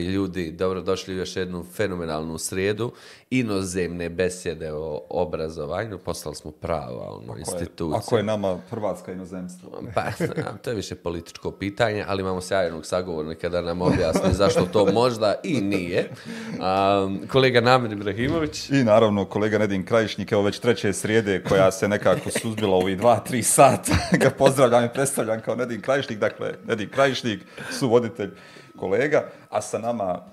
Dobri ljudi, dobrodošli u još jednu fenomenalnu srijedu inozemne besjede o obrazovanju. Poslali smo prava ono, instituciju. Ako je nama Hrvatska inozemstvo? Pa, to je više političko pitanje, ali imamo sjajnog sagovornika da nam objasni zašto to možda i nije. kolega Namir Ibrahimović. I naravno kolega Nedim Krajišnik, evo već treće srijede koja se nekako suzbila ovih dva, tri sata. Ga pozdravljam i predstavljam kao Nedim Krajišnik. Dakle, Nedim Krajišnik, voditelj kolega, a sa nama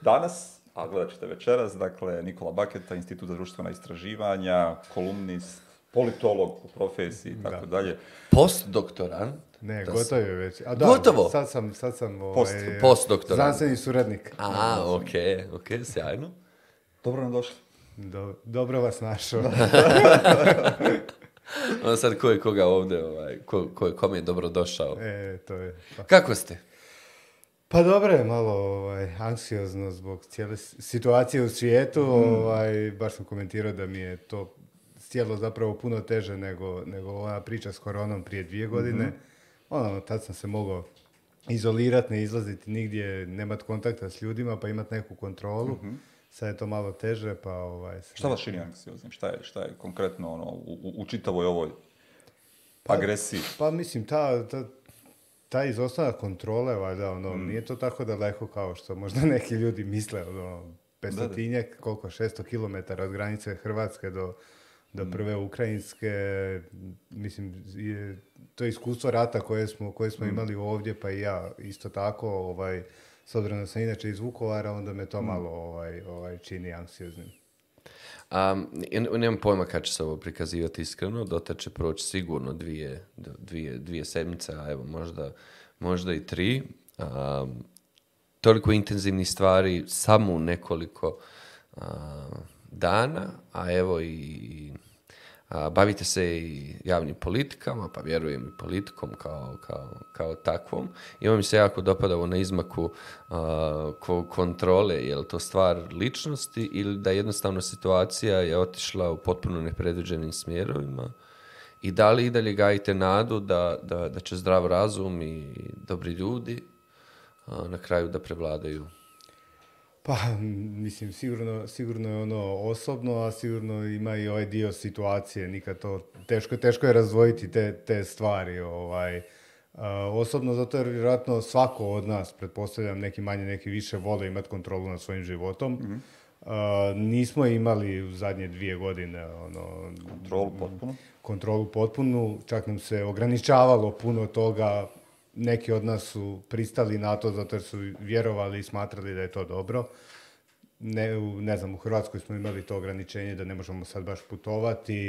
danas, a gledat ćete večeras, dakle, Nikola Baketa, Institut za društvena istraživanja, kolumnist, politolog u profesiji i tako dalje. Postdoktorant? Ne, gotovo je već. A gotovo? Sad sam, sad sam ovaj, suradnik. A, ok, ok, sjajno. Dobro nam došli. dobro vas našao. Onda ono sad ko je koga ovdje, ovaj, ko, je kom je dobro došao. E, to je. Pa. Kako ste? Pa dobro je malo ovaj, anksiozno zbog cijele situacije u svijetu. Mm. Ovaj, baš sam komentirao da mi je to cijelo zapravo puno teže nego, nego ona priča s koronom prije dvije mhm. godine. Ono, tad sam se mogao izolirati, ne izlaziti nigdje, nemat kontakta s ljudima pa imat neku kontrolu. mm Sad je to malo teže, pa ovaj... Šta vas čini anksioznim? Šta je, šta je konkretno ono, u, u čitavoj ovoj pa, agresiji? Pa, pa mislim, ta, ta taj izostanak kontrole, valjda, ono, mm. nije to tako daleko kao što možda neki ljudi misle, ono, pesatinjak, koliko, 600 km od granice Hrvatske do, do mm. prve ukrajinske, mislim, je, to je iskustvo rata koje smo, koje smo mm. imali ovdje, pa i ja isto tako, ovaj, s obzirom da sam inače iz Vukovara, onda me to malo ovaj, ovaj, čini anksioznim. Um, nemam pojma kad će se ovo prikazivati iskreno, dota će proći sigurno dvije, dvije, dvije sedmice, a evo možda, možda i tri. Um, toliko intenzivnih stvari samo u nekoliko dana, a evo i bavite se i javnim politikama, pa vjerujem i politikom kao, kao, kao takvom. I ovo mi se jako dopada na izmaku kontrole, je to stvar ličnosti ili da jednostavno situacija je otišla u potpuno nepredviđenim smjerovima i da li i dalje gajite nadu da, da, da će zdrav razum i dobri ljudi na kraju da prevladaju pa, mislim, sigurno, sigurno je ono osobno, a sigurno ima i ovaj dio situacije, nikad to, teško, teško je razvojiti te, te stvari, ovaj, e, osobno zato jer vjerojatno svako od nas, pretpostavljam neki manje, neki više, vole imati kontrolu nad svojim životom. Mhm. E, nismo imali u zadnje dvije godine ono, kontrolu potpunu. Kontrolu potpunu, čak nam se ograničavalo puno toga neki od nas su pristali na to zato jer su vjerovali i smatrali da je to dobro. Ne, ne znam, u Hrvatskoj smo imali to ograničenje da ne možemo sad baš putovati,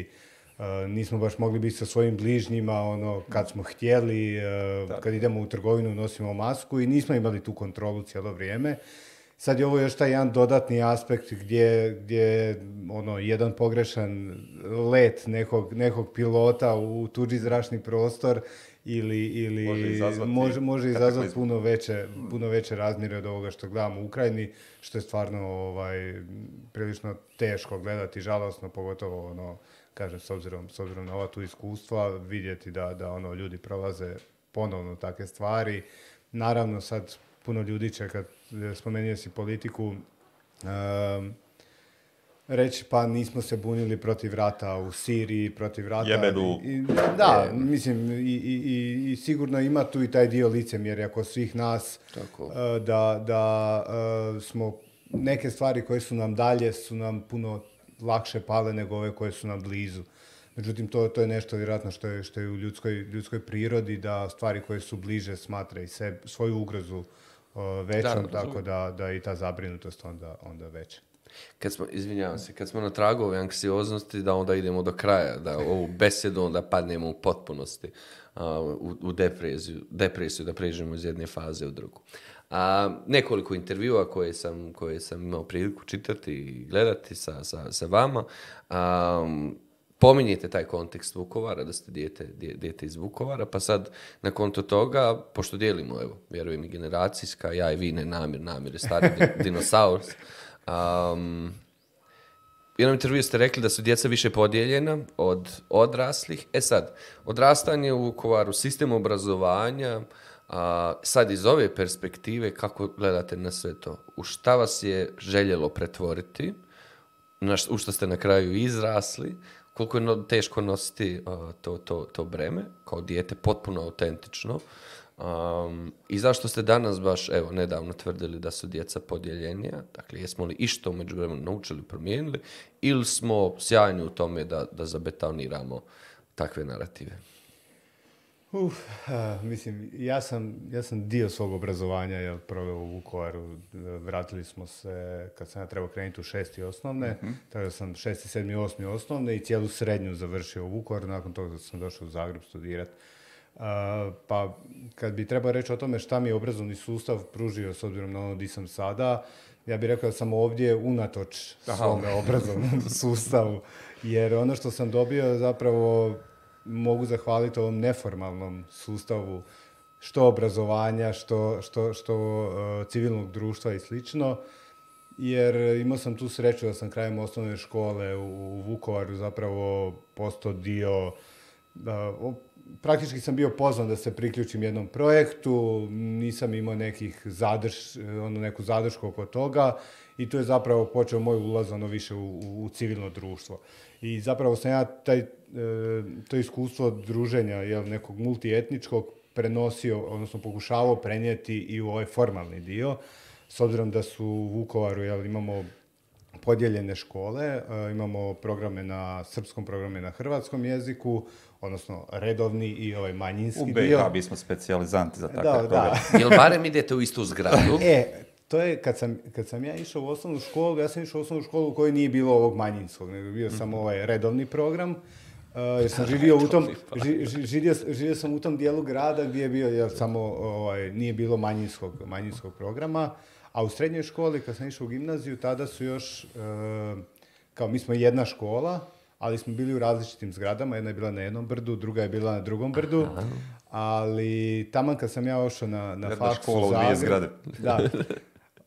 e, nismo baš mogli biti sa svojim bližnjima, ono, kad smo htjeli, e, kad idemo u trgovinu nosimo masku i nismo imali tu kontrolu cijelo vrijeme. Sad je ovo još taj jedan dodatni aspekt gdje, gdje ono, jedan pogrešan let nekog, nekog pilota u tuđi zračni prostor ili, ili može izazvati, puno veće, puno veće razmjere od ovoga što gledamo u Ukrajini, što je stvarno ovaj, prilično teško gledati, žalosno, pogotovo ono, kažem, s obzirom, s obzirom na ova tu iskustva, vidjeti da, da ono, ljudi prolaze ponovno takve stvari. Naravno, sad puno ljudi će, kad spomenuo si politiku, ehm, reći pa nismo se bunili protiv rata u Siriji, protiv rata... Jemenu. I, da, mislim, i, i, i, sigurno ima tu i taj dio licemjerja kod svih nas Tako. Eh, da, da eh, smo neke stvari koje su nam dalje su nam puno lakše pale nego ove koje su nam blizu. Međutim, to, to je nešto vjerojatno što je, što je u ljudskoj, ljudskoj prirodi, da stvari koje su bliže smatra i se, svoju ugrozu eh, većom, tako da, da i ta zabrinutost onda, onda veća kad smo, izvinjavam se, kad smo na tragu ove anksioznosti, da onda idemo do kraja, da ovu besedu onda padnemo u potpunosti, u, u depresiju, depresiju, da pređemo iz jedne faze u drugu. A nekoliko intervjua koje sam, koje sam imao priliku čitati i gledati sa, sa, sa vama, um, pominjete taj kontekst Vukovara, da ste dijete, dijete iz Vukovara, pa sad na konto toga, pošto dijelimo, evo, vjerujem i generacijska, ja i vi ne namir, namir je stari dinosaurs, Um, u jednom intervju ste rekli da su djeca više podijeljena od odraslih. E sad, odrastanje u Vukovaru, sistem obrazovanja, a, sad iz ove perspektive kako gledate na sve to? U šta vas je željelo pretvoriti? u šta ste na kraju izrasli? Koliko je teško nositi to, to, to breme kao dijete potpuno autentično? Um, I zašto ste danas baš, evo, nedavno tvrdili da su djeca podijeljenija? Dakle, jesmo li išto među vremenu naučili, promijenili ili smo sjajni u tome da, da zabetoniramo takve narative? Uf, mislim, ja sam, ja sam dio svog obrazovanja ja proveo u Vukovaru. Vratili smo se, kad sam ja trebao krenuti u šesti osnovne, mm sam šesti, sedmi, osmi osnovne i cijelu srednju završio u Vukovaru. Nakon toga sam došao u Zagreb studirati pa kad bi trebao reći o tome šta mi je obrazovni sustav pružio s obzirom na ono di sam sada, ja bih rekao da sam ovdje unatoč svome obrazovnom sustavu. Jer ono što sam dobio zapravo mogu zahvaliti ovom neformalnom sustavu što obrazovanja, što, što, što e, civilnog društva i slično. Jer imao sam tu sreću da sam krajem osnovne škole u, u Vukovaru zapravo postao dio e, praktički sam bio pozvan da se priključim jednom projektu, nisam imao nekih ono, neku zadršku oko toga i to je zapravo počeo moj ulaz ono više u, u civilno društvo. I zapravo sam ja taj, e, to iskustvo druženja jel, nekog multietničkog prenosio, odnosno pokušavao prenijeti i u ovaj formalni dio, s obzirom da su u Vukovaru jel, imamo podijeljene škole, e, imamo programe na srpskom, programe na hrvatskom jeziku, odnosno redovni i ovaj manjinski u BiH bismo specijalizanti za takve da, da. Jel barem idete u istu zgradu? E, to je, kad sam, kad sam ja išao u osnovnu školu, ja sam išao u osnovnu školu u kojoj nije bilo ovog manjinskog, nego bio sam mhm. ovaj redovni program. Uh, jer sam živio u tom, živio, sam u tom dijelu grada gdje je bio, jer samo ovaj, nije bilo manjinskog, manjinskog programa. A u srednjoj školi, kad sam išao u gimnaziju, tada su još, uh, kao mi smo jedna škola, ali smo bili u različitim zgradama, jedna je bila na jednom brdu, druga je bila na drugom brdu, ali taman kad sam ja ošao na, na faksu u da,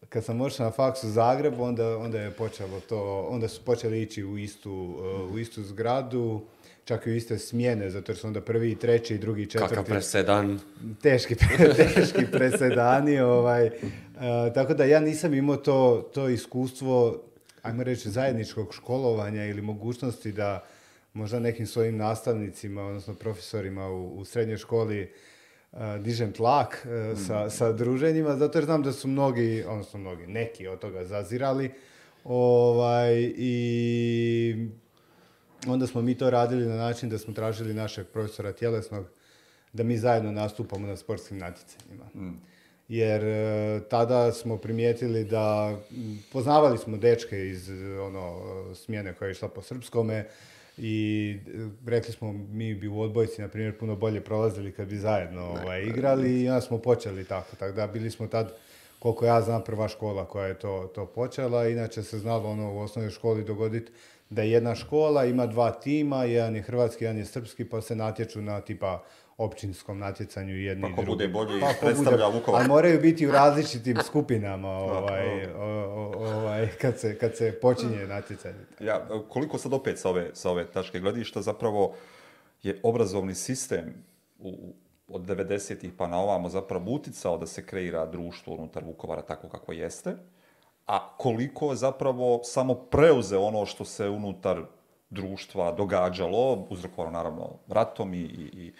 kad sam ošao na faksu u Zagreb, onda, onda je počelo to, onda su počeli ići u istu, eh, u istu zgradu, čak i u iste smjene, zato jer su onda prvi i treći i drugi i četvrti. Kakav presedan. Teški, teški presedani. Ovaj. Eh, tako da ja nisam imao to, to iskustvo ajmo reći, zajedničkog školovanja ili mogućnosti da možda nekim svojim nastavnicima, odnosno profesorima u, u srednjoj školi e, dižem tlak e, mm. sa, sa druženjima, zato jer znam da su mnogi, odnosno mnogi, neki od toga zazirali ovaj, i onda smo mi to radili na način da smo tražili našeg profesora tjelesnog da mi zajedno nastupamo na sportskim natjecanjima. Mm jer e, tada smo primijetili da poznavali smo dečke iz e, ono smjene koja je išla po srpskome i e, rekli smo mi bi u odbojci na primjer puno bolje prolazili kad bi zajedno ovaj, pa, igrali i onda smo počeli tako tako da bili smo tad koliko ja znam prva škola koja je to, to počela inače se znalo ono u osnovnoj školi dogoditi da jedna škola ima dva tima jedan je hrvatski jedan je srpski pa se natječu na tipa općinskom natjecanju jedni pa, pa ko bude bolje pa predstavlja Vukovar. Ali moraju biti u različitim skupinama ovaj, ovaj, kad, se, kad se počinje natjecanje. Ja, koliko sad opet sa ove, sa ove tačke gledišta zapravo je obrazovni sistem u, od 90-ih pa na ovamo zapravo uticao da se kreira društvo unutar Vukovara tako kako jeste, a koliko zapravo samo preuze ono što se unutar društva događalo, uzrokovano naravno ratom i, i,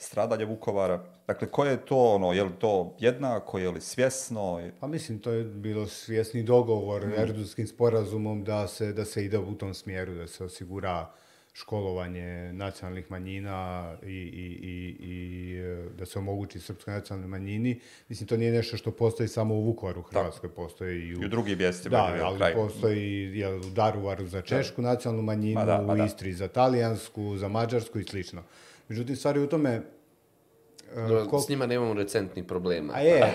stradanje Vukovara. Dakle, koje je to, ono, je li to jednako, je li svjesno? Pa mislim, to je bilo svjesni dogovor mm. Erdutskim sporazumom da se, da se ide u tom smjeru, da se osigura školovanje nacionalnih manjina i, i, i, i e, da se omogući srpskoj nacionalnoj manjini. Mislim, to nije nešto što postoji samo u Vukovaru, Hrvatskoj, postoji i u, I u drugim mjestima. Da, ali postoji u Daruvaru za češku nacionalnu manjinu, pa u Istri za talijansku, za mađarsku i slično. Međutim, stvar je u tome... No, e, S njima nemamo recentnih problema. A je,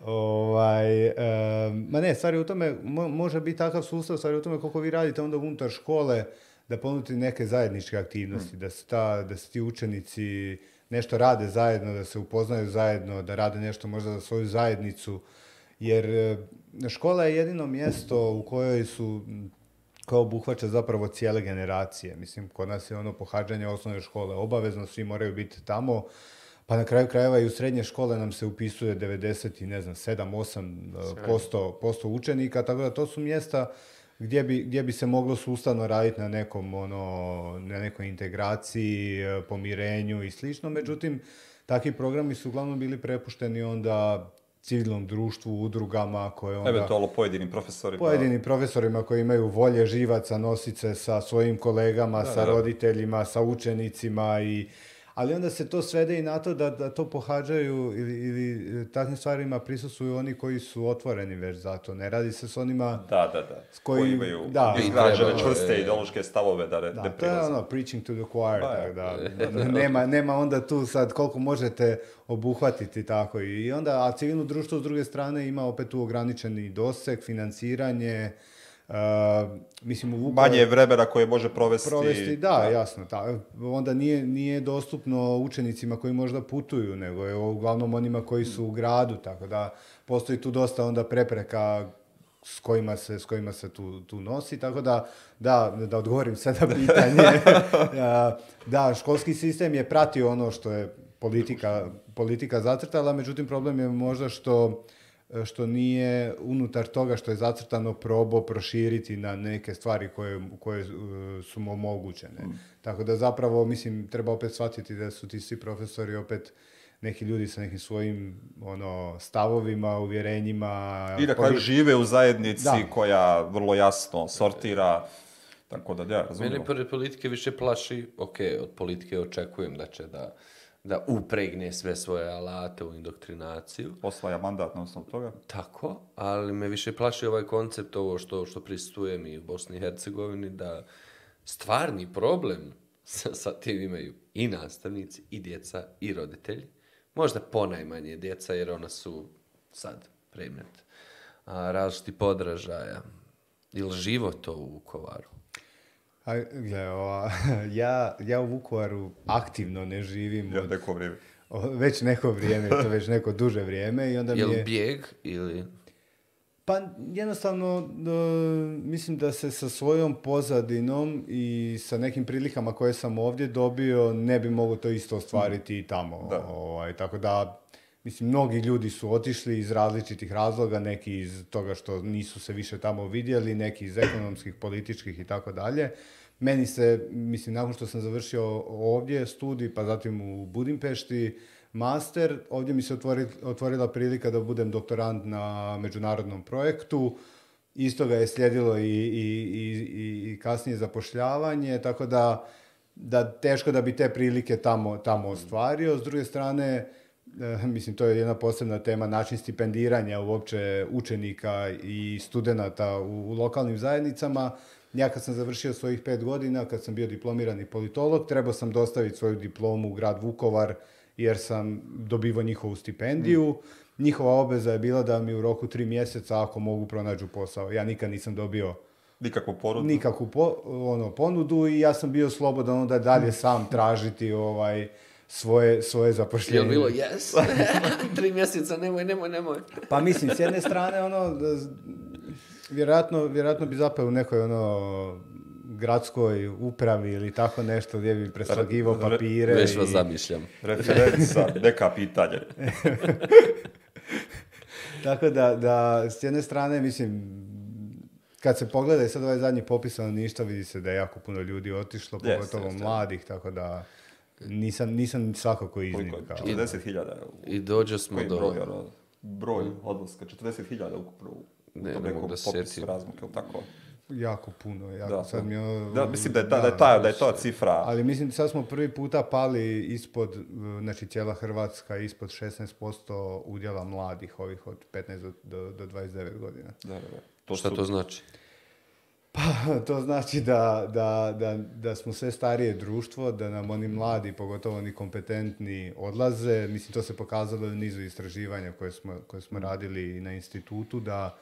Ovaj, e, ma ne, stvar u tome, može biti takav sustav, stvar u tome koliko vi radite onda unutar škole, da ponudite neke zajedničke aktivnosti, mm. da, se da se ti učenici nešto rade zajedno, da se upoznaju zajedno, da rade nešto možda za svoju zajednicu, jer e, škola je jedino mjesto u kojoj su koja obuhvaća zapravo cijele generacije. Mislim, kod nas je ono pohađanje osnovne škole obavezno, svi moraju biti tamo. Pa na kraju krajeva i u srednje škole nam se upisuje 90 i ne znam, 7-8 e, posto, posto učenika, tako da to su mjesta gdje bi, gdje bi se moglo sustavno raditi na nekom ono, na nekoj integraciji, e, pomirenju i slično. Međutim, takvi programi su uglavnom bili prepušteni onda civilnom društvu, udrugama koje onda... Eventualno pojedinim profesorima. Pojedinim profesorima koji imaju volje živaca nosice se sa svojim kolegama, sa roditeljima, sa učenicima i ali onda se to svede i na to da, da to pohađaju ili, ili e, takvim stvarima prisustuju oni koji su otvoreni već za to. Ne radi se s onima da, da, da. s koji, imaju da, čvrste ideološke stavove da, ne, da, to je ono preaching to the choir. Pa da, nema, nema onda tu sad koliko možete obuhvatiti tako. I onda, a civilno društvo s druge strane ima opet tu ograničeni doseg, financiranje, Uh, mislim, u Manje vremena koje može provesti... Provesti, da, jasno. onda nije, nije dostupno učenicima koji možda putuju, nego je uglavnom onima koji su u gradu, tako da postoji tu dosta onda prepreka s kojima se, s kojima se tu, tu nosi, tako da, da, da odgovorim sada pitanje. Uh, da, školski sistem je pratio ono što je politika, politika zacrtala, međutim problem je možda što što nije unutar toga što je zacrtano probo proširiti na neke stvari koje, koje e, su mu omogućene. Mm. Tako da zapravo, mislim, treba opet shvatiti da su ti svi profesori opet neki ljudi sa nekim svojim ono, stavovima, uvjerenjima. I žive u zajednici koja vrlo jasno sortira. Tako da, da, ja, razumijem. Mene pored politike više plaši, ok, od politike očekujem da će da da upregne sve svoje alate u indoktrinaciju. Osvaja mandat na osnovu toga. Tako, ali me više plaši ovaj koncept, ovo što, što pristujem i u Bosni i Hercegovini, da stvarni problem sa, sa tim imaju i nastavnici, i djeca, i roditelji. Možda ponajmanje djeca, jer ona su sad predmet različiti podražaja. Ili život u Vukovaru gle, ja, ja u Vukovaru aktivno ne živim. neko vrijeme. već neko vrijeme, to već neko duže vrijeme. I onda Jel mi je... bijeg ili... Pa jednostavno e, mislim da se sa svojom pozadinom i sa nekim prilikama koje sam ovdje dobio ne bi mogao to isto ostvariti i tamo. Ovaj, tako da Mislim, mnogi ljudi su otišli iz različitih razloga, neki iz toga što nisu se više tamo vidjeli, neki iz ekonomskih, političkih i tako dalje. Meni se, mislim, nakon što sam završio ovdje studij, pa zatim u Budimpešti, master, ovdje mi se otvorila prilika da budem doktorant na međunarodnom projektu. Isto je slijedilo i, i, i, i kasnije zapošljavanje, tako da, da teško da bi te prilike tamo, tamo mm. ostvario. S druge strane, Eh, mislim, to je jedna posebna tema, način stipendiranja uopće učenika i studenata u, lokalnim zajednicama. Ja kad sam završio svojih pet godina, kad sam bio diplomirani politolog, trebao sam dostaviti svoju diplomu u grad Vukovar jer sam dobivao njihovu stipendiju. Njihova obveza je bila da mi u roku tri mjeseca, ako mogu, pronađu posao. Ja nikad nisam dobio nikakvu ponudu, nikakvu ono, ponudu i ja sam bio slobodan onda dalje sam tražiti ovaj, svoje, svoje zapošljenje. Je bilo yes? Tri mjeseca, nemoj, nemoj, nemoj. pa mislim, s jedne strane, ono, vjerojatno, vjerojatno bi zapeo u nekoj, ono, gradskoj upravi ili tako nešto gdje bi preslagivo papire. Već vas zamišljam. Referenca, neka pitanja. tako da, da, s jedne strane, mislim, kad se pogleda i sad ovaj zadnji popis ništa vidi se da je jako puno ljudi otišlo, pogotovo mladih, tako da... Nisam, nisam svakako iznimka. Koliko je? 40.000. I dođe smo do... Broj, ono, broj odlaska, 40.000 ukupno u ne, tom nekom da popisu razmaka, tako? Jako puno, jako. Da, sad mi da mislim da je, da, je ta, da je to cifra. Ali mislim sad smo prvi puta pali ispod, znači cijela Hrvatska ispod 16% udjela mladih ovih od 15 do, do, do 29 godina. Da, da, da. To Šta su... to znači? Pa, to znači da, da, da, da, smo sve starije društvo, da nam oni mladi, pogotovo oni kompetentni, odlaze. Mislim, to se pokazalo u nizu istraživanja koje smo, koje smo radili na institutu, da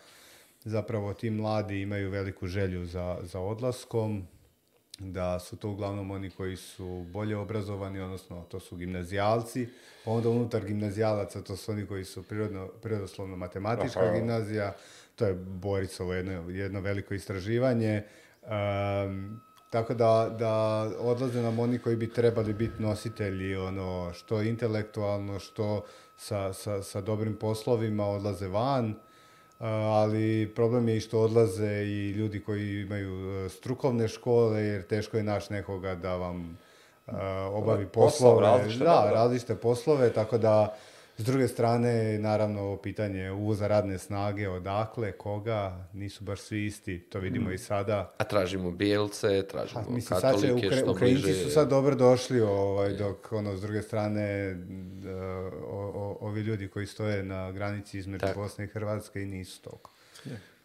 zapravo ti mladi imaju veliku želju za, za odlaskom, da su to uglavnom oni koji su bolje obrazovani, odnosno to su gimnazijalci, pa onda unutar gimnazijalaca to su oni koji su prirodno, prirodoslovno matematička gimnazija, to je Borisovo jedno, jedno veliko istraživanje. tako da, da odlaze nam oni koji bi trebali biti nositelji, ono, što intelektualno, što sa, sa, sa dobrim poslovima odlaze van ali problem je i što odlaze i ljudi koji imaju e, strukovne škole, jer teško je naš nekoga da vam e, obavi poslove. Posao, da, različite poslove, tako da s druge strane, naravno, pitanje uvoza radne snage, odakle, koga, nisu baš svi isti, to vidimo mm. i sada. A tražimo bijelce, tražimo Ukrajinci su sad dobro došli, ovaj, dok, ono, s druge strane, e, ovi ljudi koji stoje na granici između tak. Bosne i Hrvatske i nisu toliko.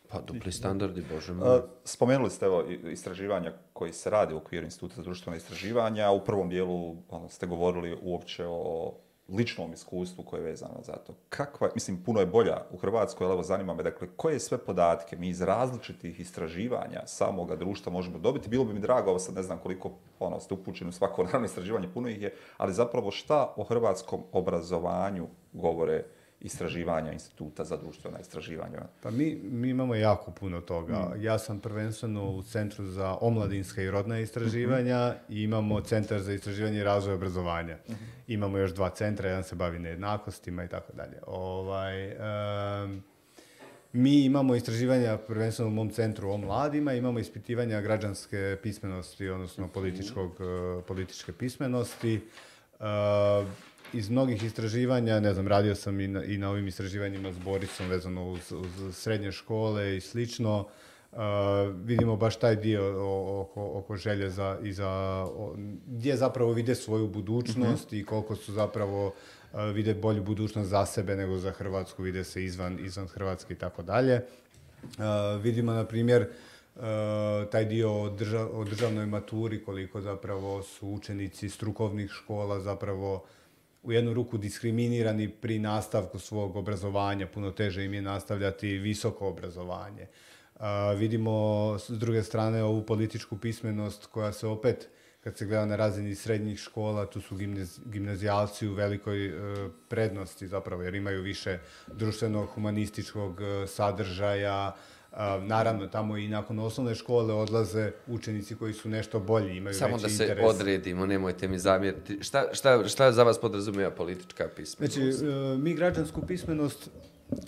Pa dupli standardi, bože moj. E, spomenuli ste evo istraživanja koji se radi u okviru Instituta za društvena istraživanja. U prvom dijelu ono, ste govorili uopće o ličnom iskustvu koje je vezano za to. Kakva, mislim, puno je bolja u Hrvatskoj, ali evo zanima me, dakle, koje sve podatke mi iz različitih istraživanja samoga društva možemo dobiti? Bilo bi mi drago, ovo sad ne znam koliko ono, ste upućeni u svako naravno istraživanje, puno ih je, ali zapravo šta o hrvatskom obrazovanju govore istraživanja instituta za društvena istraživanja? Pa mi, mi imamo jako puno toga. Mm. Ja sam prvenstveno u Centru za omladinska i rodna istraživanja mm-hmm. i imamo Centar za istraživanje i razvoj obrazovanja. Mm-hmm. Imamo još dva centra, jedan se bavi nejednakostima i tako dalje. Ovaj, mi imamo istraživanja prvenstveno u mom centru o mladima, imamo ispitivanja građanske pismenosti, odnosno mhm. političkog, eh, političke pismenosti iz mnogih istraživanja, ne znam, radio sam i na, i na ovim istraživanjima s Borisom vezano uz, srednje škole i slično, Uh, vidimo baš taj dio oko, oko želje za, i za, gdje zapravo vide svoju budućnost mhm. i koliko su zapravo uh, vide bolju budućnost za sebe nego za Hrvatsku, vide se izvan, izvan Hrvatske i tako dalje. Uh, vidimo, na primjer, uh, taj dio o, o državnoj maturi, koliko zapravo su učenici strukovnih škola zapravo u jednu ruku diskriminirani pri nastavku svog obrazovanja, puno teže im je nastavljati visoko obrazovanje. vidimo s druge strane ovu političku pismenost koja se opet, kad se gleda na razini srednjih škola, tu su gimnaz, gimnazijalci u velikoj e, prednosti zapravo, jer imaju više društveno humanističkog e, sadržaja, Um, naravno, tamo i nakon osnovne škole odlaze učenici koji su nešto bolji, imaju Samo da se odredimo, nemojte mi zamjeriti. Šta, za vas podrazumijeva politička pismenost? Znači, e, mi građansku pismenost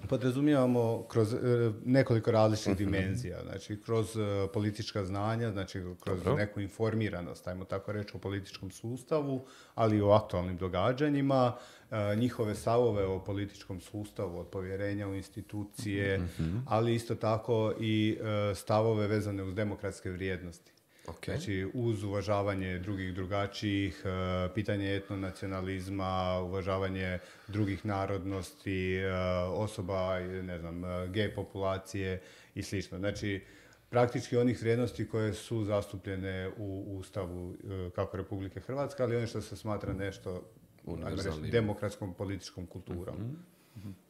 podrazumijevamo kroz e, nekoliko različitih dimenzija, znači kroz e, politička znanja, znači kroz neku informiranost, ajmo tako reći, o političkom sustavu, ali i o aktualnim događanjima, e, njihove stavove o političkom sustavu, od povjerenja u institucije, mhm. ali isto tako i stavove vezane uz demokratske vrijednosti. Okay. Znači, uz uvažavanje drugih drugačijih, e, pitanje etnonacionalizma, uvažavanje drugih narodnosti, e, osoba, ne znam, e, gej populacije i slično. Znači, praktički onih vrijednosti koje su zastupljene u Ustavu kako Republike Hrvatske, ali ono što se smatra nešto reći, demokratskom političkom kulturom. Mhm.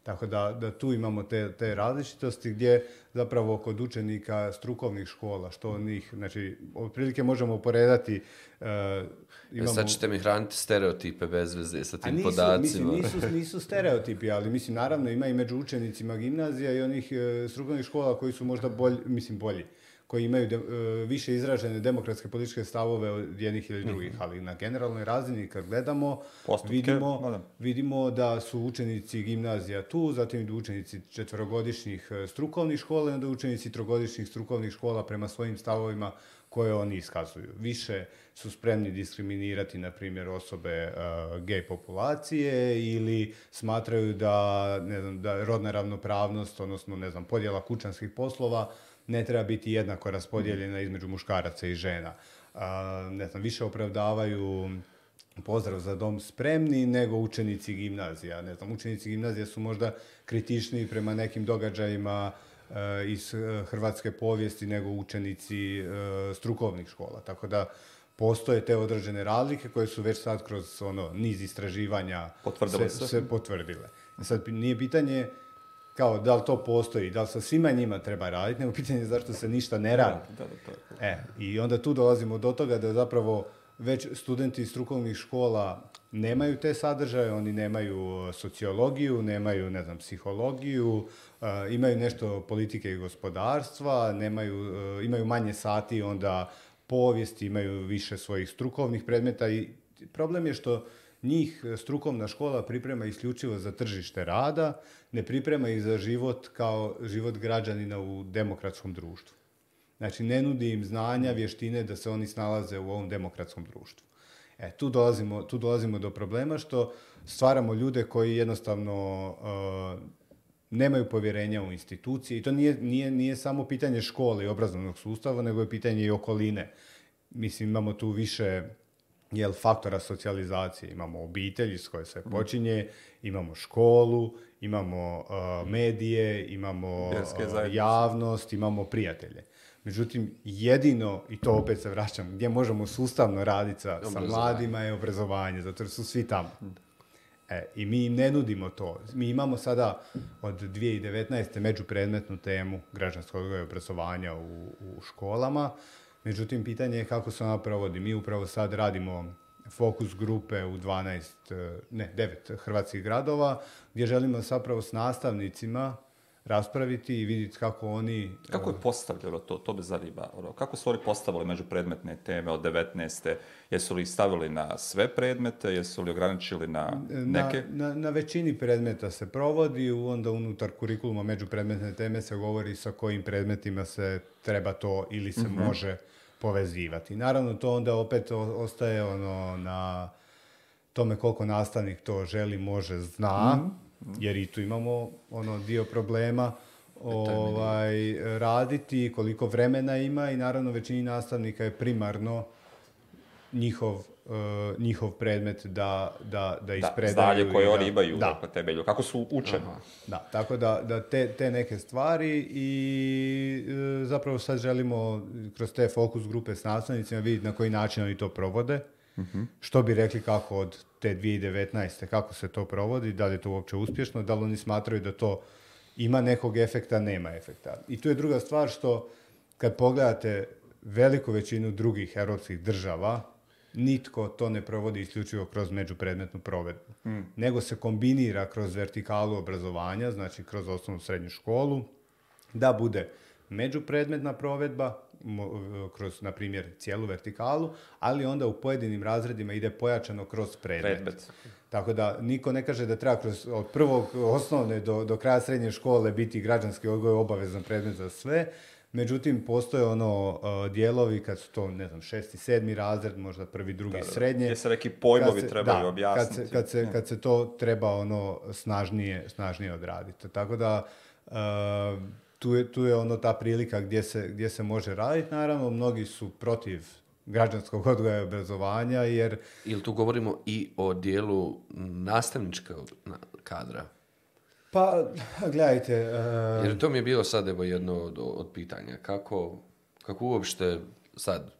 Tako da, tu imamo te, te različitosti gdje zapravo kod učenika strukovnih škola, što onih, znači, otprilike možemo poredati. Uh, e, e, imamo... sad ćete mi hraniti stereotipe bez veze sa tim nisu, podacima. Mislim, nisu, nisu stereotipi, ali mislim, naravno, ima i među učenicima gimnazija i onih e, strukovnih škola koji su možda bolji, mislim, bolji koji imaju e, više izražene demokratske političke stavove od jednih ili mhm. drugih, ali na generalnoj razini kad gledamo, vidimo, da. vidimo da su učenici gimnazija tu, zatim idu učenici četvrogodišnjih e, strukovnih škola, onda učenici trogodišnjih strukovnih škola prema svojim stavovima koje oni iskazuju. Više su spremni diskriminirati, na primjer, osobe uh, gej populacije ili smatraju da, ne znam, da rodna ravnopravnost, odnosno, ne znam, podjela kućanskih poslova ne treba biti jednako raspodijeljena mhm. između muškaraca i žena. Eh, ne znam, više opravdavaju pozdrav za dom spremni nego učenici gimnazija. Ne znam, učenici gimnazija su možda kritičniji prema nekim događajima Eh, iz eh, hrvatske povijesti nego učenici eh, strukovnih škola. Tako da postoje te određene razlike koje su već sad kroz ono, niz istraživanja se, se. potvrdile. E sad nije pitanje kao da li to postoji, da li sa svima njima treba raditi, nego pitanje zašto se ništa ne radi. Da, da, e, I onda tu dolazimo do toga da zapravo već studenti strukovnih škola nemaju te sadržaje, oni nemaju uh, sociologiju, nemaju, ne znam, psihologiju, uh, imaju nešto politike i gospodarstva, nemaju, uh, imaju manje sati onda povijesti, imaju više svojih strukovnih predmeta i problem je što njih strukovna škola priprema isključivo za tržište rada, ne priprema ih za život kao život građanina u demokratskom društvu. Znači, ne nudi im znanja, vještine da se oni snalaze u ovom demokratskom društvu. E, tu dolazimo, tu dolazimo do problema što stvaramo ljude koji jednostavno uh, nemaju povjerenja u institucije i to nije, nije, nije samo pitanje škole i obrazovnog sustava, nego je pitanje i okoline. Mislim, imamo tu više jel, faktora socijalizacije. Imamo obitelj s koje se počinje, imamo školu, imamo uh, medije, imamo uh, javnost, imamo prijatelje. Međutim, jedino, i to opet se vraćam, gdje možemo sustavno raditi sa, mladima je obrazovanje, zato jer su svi tamo. E, I mi im ne nudimo to. Mi imamo sada od 2019. međupredmetnu temu građanskog odgoja i obrazovanja u, školama. Međutim, pitanje je kako se ona provodi. Mi upravo sad radimo fokus grupe u 12, ne, 9 hrvatskih gradova, gdje želimo zapravo s nastavnicima raspraviti i vidjeti kako oni... Kako je eh, postavljalo to? To me zanima. Ono, kako su oni postavili među predmetne teme od 19. Jesu li stavili na sve predmete? Jesu li ograničili na neke? Na, na, većini predmeta se provodi, onda unutar kurikuluma među predmetne teme se govori sa kojim predmetima se treba to ili se mhm. može povezivati. Naravno, to onda opet ostaje ono na tome koliko nastavnik to želi, može, zna. Mhm jer i tu imamo ono dio problema e, ovaj, raditi, koliko vremena ima i naravno većini nastavnika je primarno njihov, e, njihov predmet da, da, da ispredaju. Da, koje oni imaju kako su učeni. Da, tako da, te, te neke stvari i e, zapravo sad želimo kroz te fokus grupe s nastavnicima vidjeti na koji način oni to provode što bi rekli kako od te 2019. kako se to provodi, da li je to uopće uspješno, da li oni smatraju da to ima nekog efekta, nema efekta. I tu je druga stvar što kad pogledate veliku većinu drugih europskih država, nitko to ne provodi isključivo kroz međupredmetnu provedbu, mm. nego se kombinira kroz vertikalu obrazovanja, znači kroz osnovnu srednju školu, da bude međupredmetna provedba E, kroz, na primjer, cijelu vertikalu, ali onda u pojedinim razredima ide pojačano kroz predmet. Tako da niko ne kaže da treba kroz, od prvog osnovne do, do kraja srednje škole biti građanski odgoj obavezan predmet za sve, Međutim, postoje ono e, dijelovi kad su to, ne znam, šesti, sedmi razred, možda prvi, drugi, da, srednje. Gdje se neki pojmovi trebaju objasniti. Kad se, kad, se, kad se to treba ono snažnije, snažnije odraditi. Tako da, e, tu je, tu je ono ta prilika gdje se, gdje se može raditi. Naravno, mnogi su protiv građanskog odgoja i obrazovanja, jer... Ili tu govorimo i o dijelu nastavničkog kadra? Pa, gledajte... E, jer to mi je bilo sad evo jedno od, od pitanja. Kako, kako uopšte sad...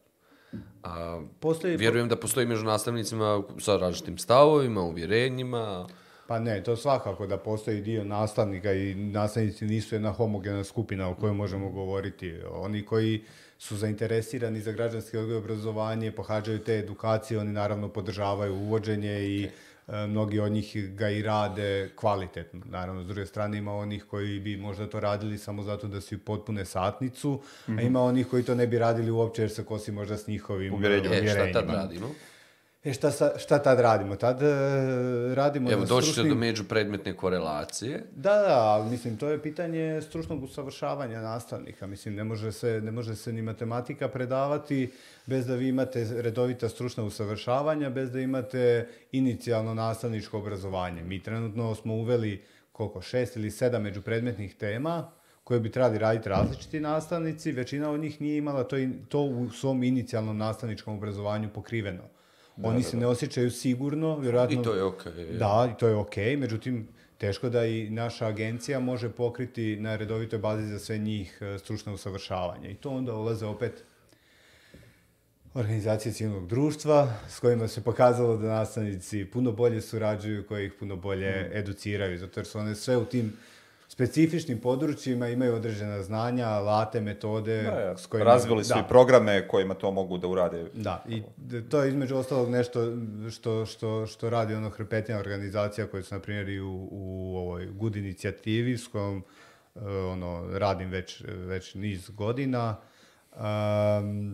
A, postoji... Vjerujem da postoji među nastavnicima sa različitim stavovima, uvjerenjima... Pa ne, to svakako da postoji dio nastavnika i nastavnici nisu jedna homogena skupina o kojoj možemo mhm. govoriti. Oni koji su zainteresirani za građanski odgoj obrazovanje, pohađaju te edukacije, oni naravno podržavaju uvođenje i e, mnogi od njih ga i rade kvalitetno. Naravno, s druge strane ima onih koji bi možda to radili samo zato da su potpune satnicu, a mhm. ima onih koji to ne bi radili uopće jer se kosi možda s njihovim uvjerenjima. E, e, šta tad E šta, šta tad radimo? Tad e, radimo... Evo, došli stručnim... do međupredmetne korelacije. Da, da, ali mislim, to je pitanje stručnog usavršavanja nastavnika. Mislim, ne može se, ne može se ni matematika predavati bez da vi imate redovita stručna usavršavanja, bez da imate inicijalno nastavničko obrazovanje. Mi trenutno smo uveli koliko, šest ili sedam međupredmetnih tema koje bi trebali raditi različiti nastavnici. Većina od njih nije imala to, to u svom inicijalnom nastavničkom obrazovanju pokriveno. Oni se ne osjećaju sigurno, vjerojatno... I to je okej. Okay, da, i to je okej, okay, međutim, teško da i naša agencija može pokriti na redovitoj bazi za sve njih e, stručno usavršavanje. I to onda ulaze opet organizacije civilnog društva s kojima se pokazalo da nastavnici puno bolje surađuju, koji ih puno bolje mhm. educiraju, zato jer su one sve u tim specifičnim područjima imaju određena znanja, alate, metode. Da, s kojima... Razvili su i programe kojima to mogu da urade. Da, i to je između ostalog nešto što, što, što radi ono hrpetina organizacija koje su, na primjer, i u, u ovoj Good inicijativi s kojom eh, ono, radim već, već niz godina. Ehm,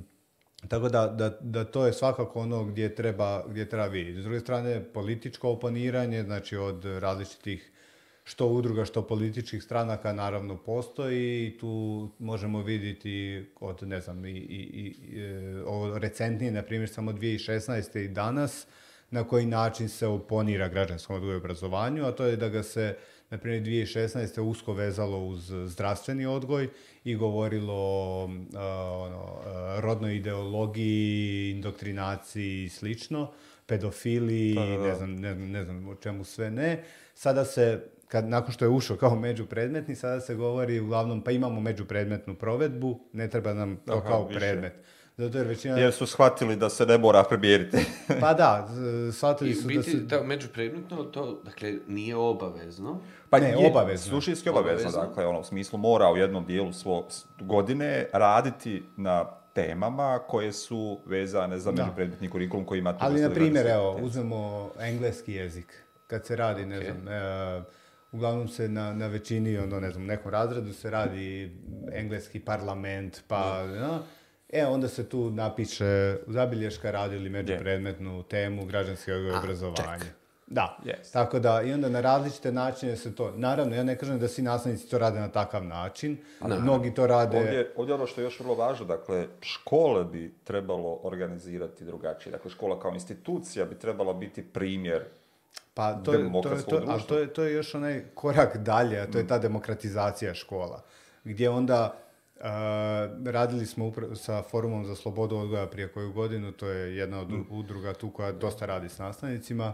tako da, da, da, to je svakako ono gdje treba, gdje treba vidjeti. S druge strane, političko oponiranje, znači od različitih što udruga, što političkih stranaka naravno postoji i tu možemo vidjeti od, ne znam, i, i, i e, ovo recentnije, na primjer, samo 2016. i danas, na koji način se oponira građanskom odgoju i obrazovanju, a to je da ga se, na primjer, 2016. usko vezalo uz zdravstveni odgoj i govorilo o ono, e, rodnoj ideologiji, indoktrinaciji i slično pedofili, ne, znam, ne znam o čemu sve ne. Sada se kad nakon što je ušao kao međupredmetni, sada se govori uglavnom pa imamo međupredmetnu provedbu, ne treba nam to kao predmet. Zato jer većina... Jer su shvatili da se ne mora prebjeriti. pa da, shvatili su da međupredmetno, to dakle, nije obavezno. Pa ne, je, obavezno. Sušinski obavezno, obavezno, dakle, ono, u smislu mora u jednom dijelu svog godine raditi na temama koje su vezane za međupredmetni kurikulum koji ima... Ali, na primjer, evo, uzmemo engleski jezik. Kad se radi, ne znam, e, uglavnom se na, na većini, ono, ne znam, nekom razredu se radi engleski parlament, pa, no, E, onda se tu napiše zabilješka radi ili međupredmetnu temu građanske obrazovanja. Da, tako da i onda na različite načine se to, naravno ja ne kažem da svi nastavnici to rade na takav način, pa mnogi to rade... Ovdje, ovdje ono što je još vrlo važno, dakle, škole bi trebalo organizirati drugačije, dakle, škola kao institucija bi trebala biti primjer pa to je, to je, to je još onaj korak dalje, a to je mm. ta demokratizacija škola, gdje onda uh, radili smo sa Forumom za slobodu odgoja prije koju godinu, to je jedna od mm. udruga tu koja dosta radi s nastavnicima.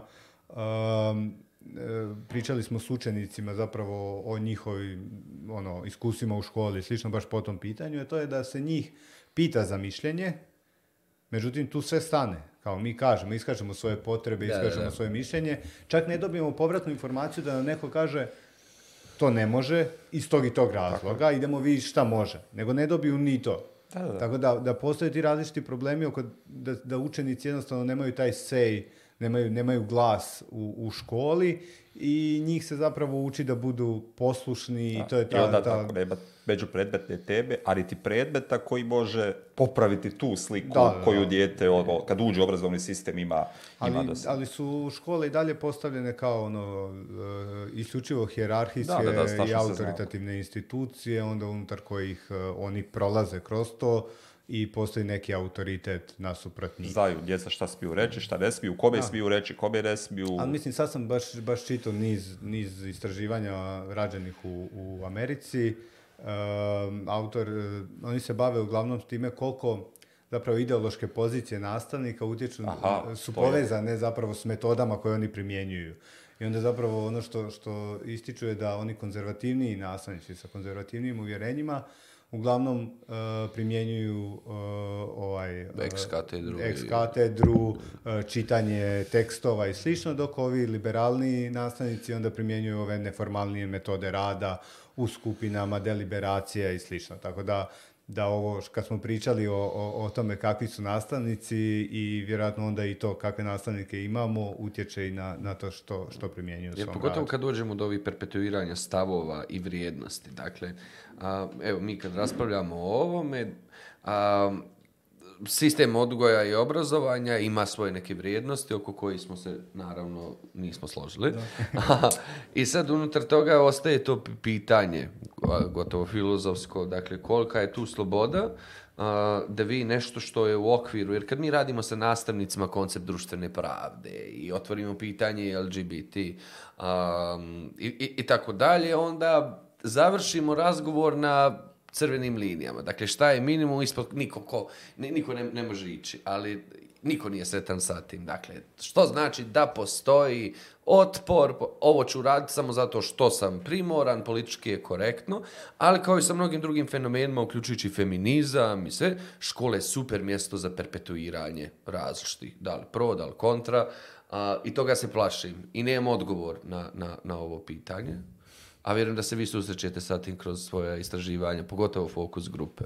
E, pričali smo s učenicima zapravo o njihovim ono, iskusima u školi, slično baš po tom pitanju, a to je da se njih pita za mišljenje, Međutim, tu sve stane. Kao mi kažemo, iskažemo svoje potrebe, iskažemo svoje mišljenje. Čak ne dobijemo povratnu informaciju da nam neko kaže to ne može iz tog i tog razloga, idemo vidjeti šta može. Nego ne dobiju ni to. Tako da, da postoje ti različiti problemi da, da učenici jednostavno nemaju taj sej nemaju, nemaju glas u, u školi i njih se zapravo uči da budu poslušni i to je ta... I onda ta... tako među predmetne ali ti predmeta koji može popraviti tu sliku koju dijete, ono, kad uđe u obrazovni sistem, ima, ali, Ali su škole i dalje postavljene kao ono, eh, isključivo hjerarhijske i autoritativne institucije, onda unutar kojih eh, oni prolaze kroz to i postoji neki autoritet nasuprot njih. Znaju djeca šta smiju reći, šta ne smiju, kome smiju reći, kome ne smiju. Ali mislim, sad sam baš, baš čitao niz, niz istraživanja rađenih u, u Americi. Ehm, autor, eh, oni se bave uglavnom s time koliko zapravo ideološke pozicije nastavnika utječu, Aha, su povezane zapravo s metodama koje oni primjenjuju. I onda zapravo ono što, što ističu je da oni konzervativniji nastavnici sa konzervativnim uvjerenjima uglavnom e, primjenjuju e, ovaj, e, ex-katedru, čitanje tekstova i slično, dok ovi liberalni nastavnici onda primjenjuju ove neformalnije metode rada u skupinama, deliberacija i slično. Tako da da ovo, kad smo pričali o, o, tome kakvi su nastavnici i vjerojatno onda i to kakve nastavnike imamo utječe i na, na to što, što primjenjuju Jer, pogotovo kad dođemo do ovih perpetuiranja stavova i vrijednosti. Dakle, a, evo mi kad raspravljamo o ovome, a, sistem odgoja i obrazovanja ima svoje neke vrijednosti oko kojih smo se naravno nismo složili. I sad unutar toga ostaje to pitanje, gotovo filozofsko, dakle kolika je tu sloboda da vi nešto što je u okviru, jer kad mi radimo sa nastavnicima koncept društvene pravde i otvorimo pitanje LGBT um, i, i, i tako dalje, onda završimo razgovor na crvenim linijama. Dakle, šta je minimum ispod niko, ko, niko ne, ne može ići, ali niko nije sretan sa tim. Dakle, što znači da postoji otpor, ovo ću raditi samo zato što sam primoran, politički je korektno, ali kao i sa mnogim drugim fenomenima, uključujući feminizam i sve, škole je super mjesto za perpetuiranje različitih, da li pro, da li kontra, a, i toga se plašim i nemam odgovor na, na, na ovo pitanje a vjerujem da se vi susrećete sa tim kroz svoje istraživanje, pogotovo fokus grupe.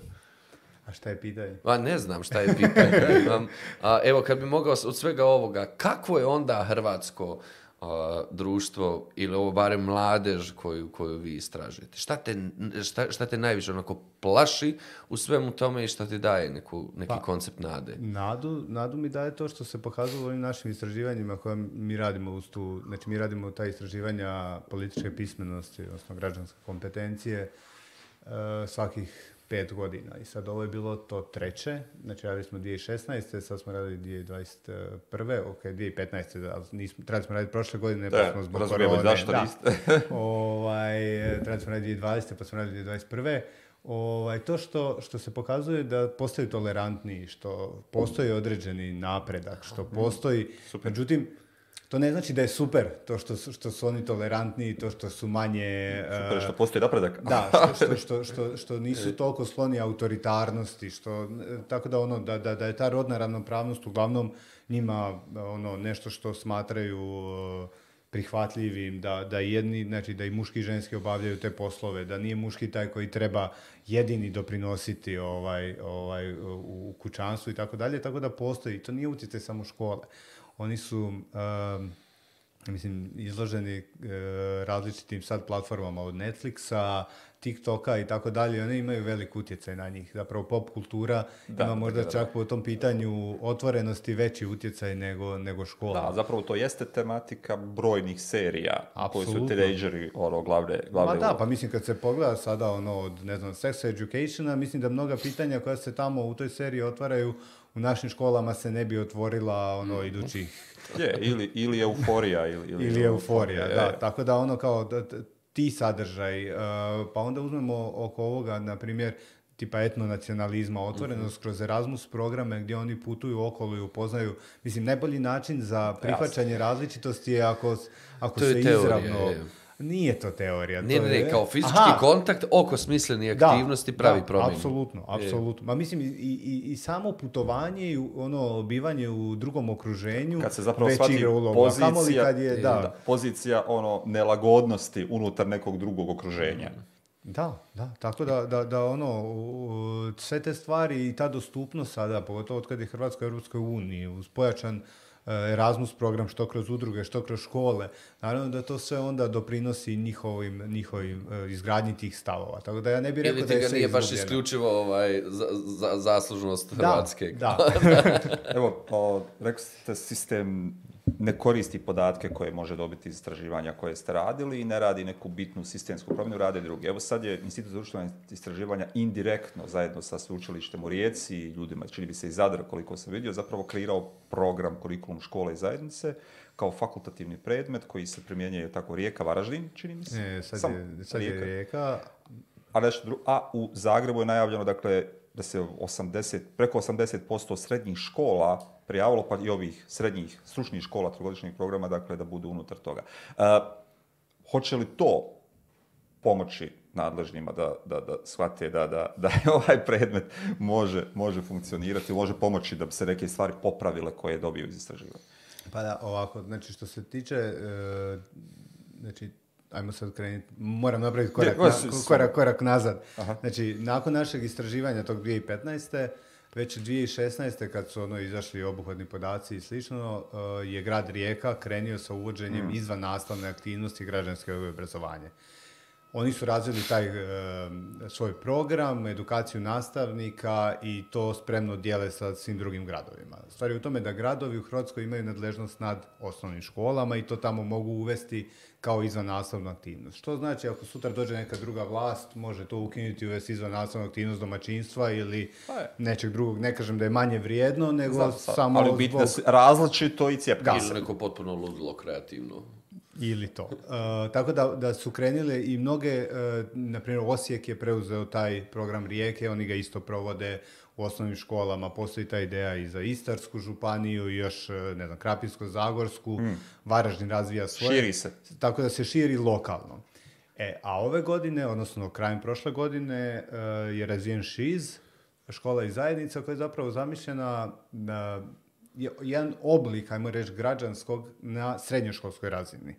A šta je pitanje? A ne znam šta je pitanje. evo, kad bi mogao od svega ovoga, kako je onda hrvatsko društvo ili ovo barem mladež koju, koju vi istražujete? Šta te, šta, šta te najviše onako plaši u svemu tome i šta ti daje neku, neki pa, koncept nade? Nadu, nadu mi daje to što se pokazalo ovim našim istraživanjima koje mi radimo uz tu, znači mi radimo ta istraživanja političke pismenosti, odnosno građanske kompetencije, e, svakih pet godina i sad ovo je bilo to treće, znači radili smo 2016. sad smo radili 2021. ok, 2015. ali nismo, trebali smo raditi prošle godine pa da, pa smo zbog korone. zašto da. niste. ovaj, trebali smo raditi 2020. pa smo radili 2021. Ovaj, to što, što se pokazuje da postoji tolerantniji, što postoji određeni napredak, što postoji, Super. međutim, to ne znači da je super to što su, što su oni tolerantniji, to što su manje... Super, e, što postoji napredak. Da, što, što, što, što nisu e. toliko sloni autoritarnosti, što, e, tako da, ono, da, da, da je ta rodna ravnopravnost uglavnom njima ono, nešto što smatraju prihvatljivim, da, da jedni, znači da i muški i ženski obavljaju te poslove, da nije muški taj koji treba jedini doprinositi ovaj, ovaj, u kućanstvu i tako dalje, tako da postoji. To nije utjecaj samo škole oni su mislim, izloženi eh, različitim sad platformama od Netflixa, TikToka i tako dalje, Oni imaju velik utjecaj na njih. Zapravo pop kultura da, ima možda čak po tom pitanju otvorenosti veći utjecaj nego, nego škola. Da, zapravo to jeste tematika brojnih serija Absolutno. koji su teenageri ono, glavne, glavne Ma da, pa mislim kad se pogleda sada ono od, ne znam, sex educationa, mislim da mnoga pitanja koja se tamo u toj seriji otvaraju u našim školama se ne bi otvorila ono mm. idućih... Je, ili, ili euforija. Ili, ili, euforija, e. da. Tako da ono kao ti sadržaj, uh, pa onda uzmemo oko ovoga, na primjer, tipa etnonacionalizma, otvorenost mhm. kroz Erasmus programe gdje oni putuju okolo i upoznaju. Mislim, najbolji način za prihvaćanje različitosti je ako, ako se izravno... Nije to teorija. Nije, to ne, kao fizički kontakt oko smislene aktivnosti da, pravi promjenu. apsolutno, apsolutno. Ma mislim, i, i, i, samo putovanje i ono bivanje u drugom okruženju kad se zapravo već pozicija, kad je, da. da. pozicija ono, nelagodnosti unutar nekog drugog okruženja. Da, da, tako da, da, da ono, sve te stvari i ta dostupnost sada, pogotovo od kad je Hrvatska u Europskoj uniji, uz pojačan Eh, Erasmus program, što kroz udruge, što kroz škole. Naravno da to sve onda doprinosi njihovim, njihovim eh, izgradnji tih stavova. Tako da ja ne bih rekao da je nije baš isključivo ovaj, za, zaslužnost da, Hrvatske. Da. Evo, pa, rekao ste sistem ne koristi podatke koje može dobiti iz istraživanja koje ste radili i ne radi neku bitnu sistemsku promjenu, rade drugi. Evo sad je Institut društvena istraživanja indirektno zajedno sa sveučilištem u Rijeci i ljudima, čini bi se i Zadar koliko sam vidio, zapravo kreirao program kurikulum škole i zajednice kao fakultativni predmet koji se primjenjuje tako Rijeka, Varaždin, čini mi se. E, sad, je, rijeka. A, u Zagrebu je najavljeno dakle, da se 80, preko 80% srednjih škola prijavilo, pa i ovih srednjih stručnih škola trogodišnjih programa, dakle, da budu unutar toga. E, hoće li to pomoći nadležnima da, da, shvate da, da, ovaj predmet može, funkcionirati, može pomoći da bi se neke stvari popravile koje dobiju dobio iz istraživanja? Pa da, ovako, znači što se tiče, e, znači, ajmo sad krenuti, moram napraviti korak, nazad. Znači, nakon našeg istraživanja tog 2015. Već 2016. kad su ono izašli obuhvatni podaci i slično, uh, je grad Rijeka krenio sa uvođenjem mm. izvan nastavne aktivnosti građanske obrazovanje. Oni su razvili taj uh, svoj program, edukaciju nastavnika i to spremno dijele sa svim drugim gradovima. Stvar je u tome da gradovi u Hrvatskoj imaju nadležnost nad osnovnim školama i to tamo mogu uvesti kao izvanastavnu aktivnost. Što znači ako sutra dođe neka druga vlast, može to ukinuti uvesti izvannastavnu aktivnost domaćinstva ili pa nečeg drugog. Ne kažem da je manje vrijedno, nego Zato, pa, samo ali zbog... Ali različito i cijepka Ili neko potpuno ludilo kreativno. Ili to. E, tako da, da su krenile i mnoge, e, na primjer Osijek je preuzeo taj program Rijeke, oni ga isto provode u osnovnim školama, postoji ta ideja i za Istarsku županiju i još, e, ne znam, Krapinsko-Zagorsku, mm. Varaždin razvija svoje. Širi se. Tako da se širi lokalno. E, a ove godine, odnosno krajem prošle godine, e, je razvijen ŠIZ, škola i zajednica, koja je zapravo zamišljena na e, jedan oblik, ajmo reći, građanskog na srednjoškolskoj razini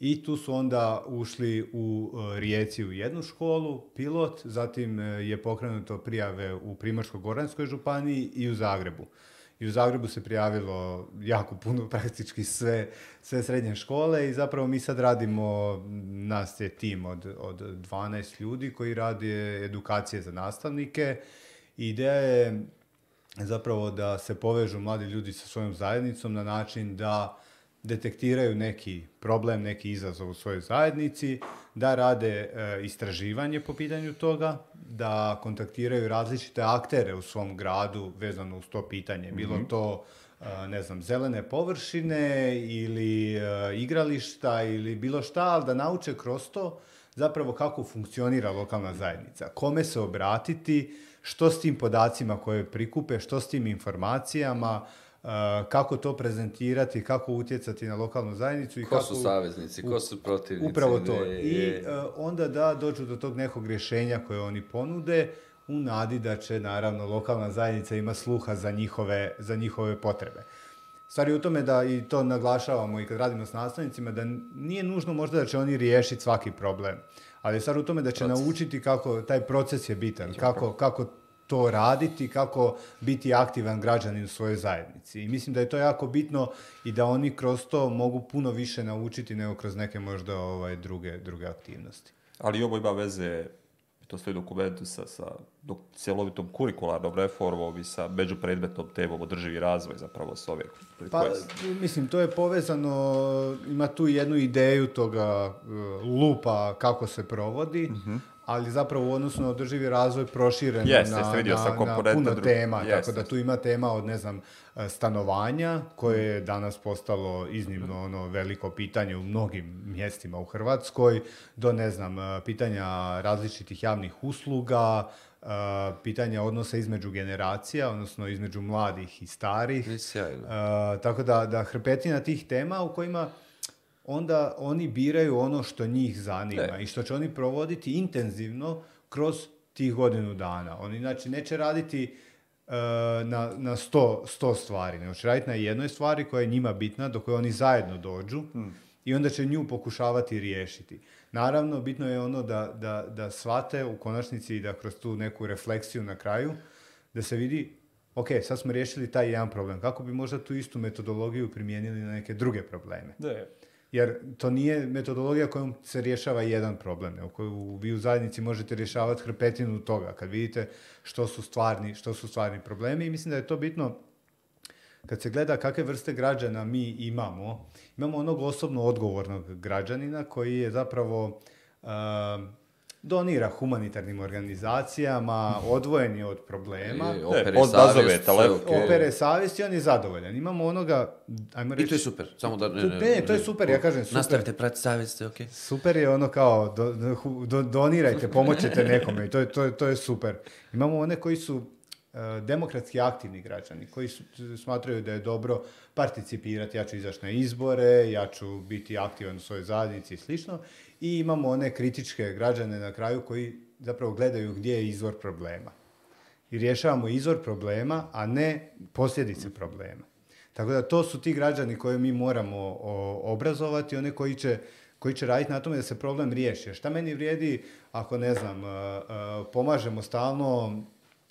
i tu su onda ušli u e, Rijeci u jednu školu, pilot, zatim e, je pokrenuto prijave u Primorsko-Goranskoj županiji i u Zagrebu. I u Zagrebu se prijavilo jako puno, praktički sve, sve srednje škole i zapravo mi sad radimo, nas je tim od, od 12 ljudi koji radi edukacije za nastavnike. Ideja je zapravo da se povežu mladi ljudi sa svojom zajednicom na način da detektiraju neki problem, neki izazov u svojoj zajednici, da rade e, istraživanje po pitanju toga, da kontaktiraju različite aktere u svom gradu vezano uz to pitanje. Bilo mhm. to e, ne znam, zelene površine ili e, igrališta ili bilo šta, ali da nauče kroz to zapravo kako funkcionira lokalna zajednica, kome se obratiti, što s tim podacima koje prikupe, što s tim informacijama, Eh, kako to prezentirati, kako utjecati na lokalnu zajednicu. I ko kako, su saveznici, ko su protivnici. Upravo to. I eh, onda da dođu do tog nekog rješenja koje oni ponude u nadi da će naravno lokalna zajednica ima sluha za njihove, za njihove potrebe. Stvar je u tome da i to naglašavamo i kad radimo s nastavnicima, da nije nužno možda da će oni riješiti svaki problem. Ali je stvar u tome da će naučiti kako taj proces je bitan, kako, kako to raditi, kako biti aktivan građanin u svojoj zajednici. I mislim da je to jako bitno i da oni kroz to mogu puno više naučiti nego kroz neke možda ovaj, druge, druge aktivnosti. Ali ovo ima veze, to stoji dokumentu sa, sa dok, cjelovitom kurikularnom reformom i sa međupredmetnom temom održivi razvoj zapravo s ove. Pa, mislim, to je povezano, ima tu jednu ideju toga e, lupa kako se provodi, mhm ali zapravo u odnosu na održivi razvoj proširen yes, na, puno tema, tako da tu ima tema od, ne znam, e, stanovanja, koje je danas postalo iznimno mhm. ono veliko pitanje u mnogim mjestima u Hrvatskoj, do, ne znam, e, pitanja različitih javnih usluga, e, pitanja odnosa između generacija, odnosno između mladih i starih. Tako da, da hrpetina tih tema u kojima onda oni biraju ono što njih zanima e. i što će oni provoditi intenzivno kroz tih godinu dana. Oni znači neće raditi e, na, na sto, stvari, nego će raditi na jednoj stvari koja je njima bitna, do koje oni zajedno dođu hmm. i onda će nju pokušavati riješiti. Naravno, bitno je ono da, da, da shvate u konačnici i da kroz tu neku refleksiju na kraju, da se vidi ok, sad smo riješili taj jedan problem, kako bi možda tu istu metodologiju primijenili na neke druge probleme. Da je jer to nije metodologija kojom se rješava jedan problem, u koju vi u zajednici možete rješavati hrpetinu toga, kad vidite što su stvarni, što su stvarni problemi i mislim da je to bitno kad se gleda kakve vrste građana mi imamo, imamo onog osobno odgovornog građanina koji je zapravo donira humanitarnim organizacijama, odvojen je od problema. I, opere od savjest, okay. on je zadovoljan. Imamo onoga, ajmo reći... I to je super, samo da... Ne, to je super, ja kažem super. Nastavite prati savjesti, ok. Super je ono kao, do, do, donirajte, pomoćete nekome i to je, to, to je super. Imamo one koji su e, demokratski aktivni građani, koji smatraju da je dobro participirati, ja ću izaći na izbore, ja ću biti aktivan u svojoj zajednici i slično i imamo one kritičke građane na kraju koji zapravo gledaju gdje je izvor problema. I rješavamo izvor problema, a ne posljedice problema. Tako da to su ti građani koje mi moramo obrazovati, one koji će koji će raditi na tome da se problem riješi. Šta meni vrijedi ako, ne znam, e, e, pomažemo stalno,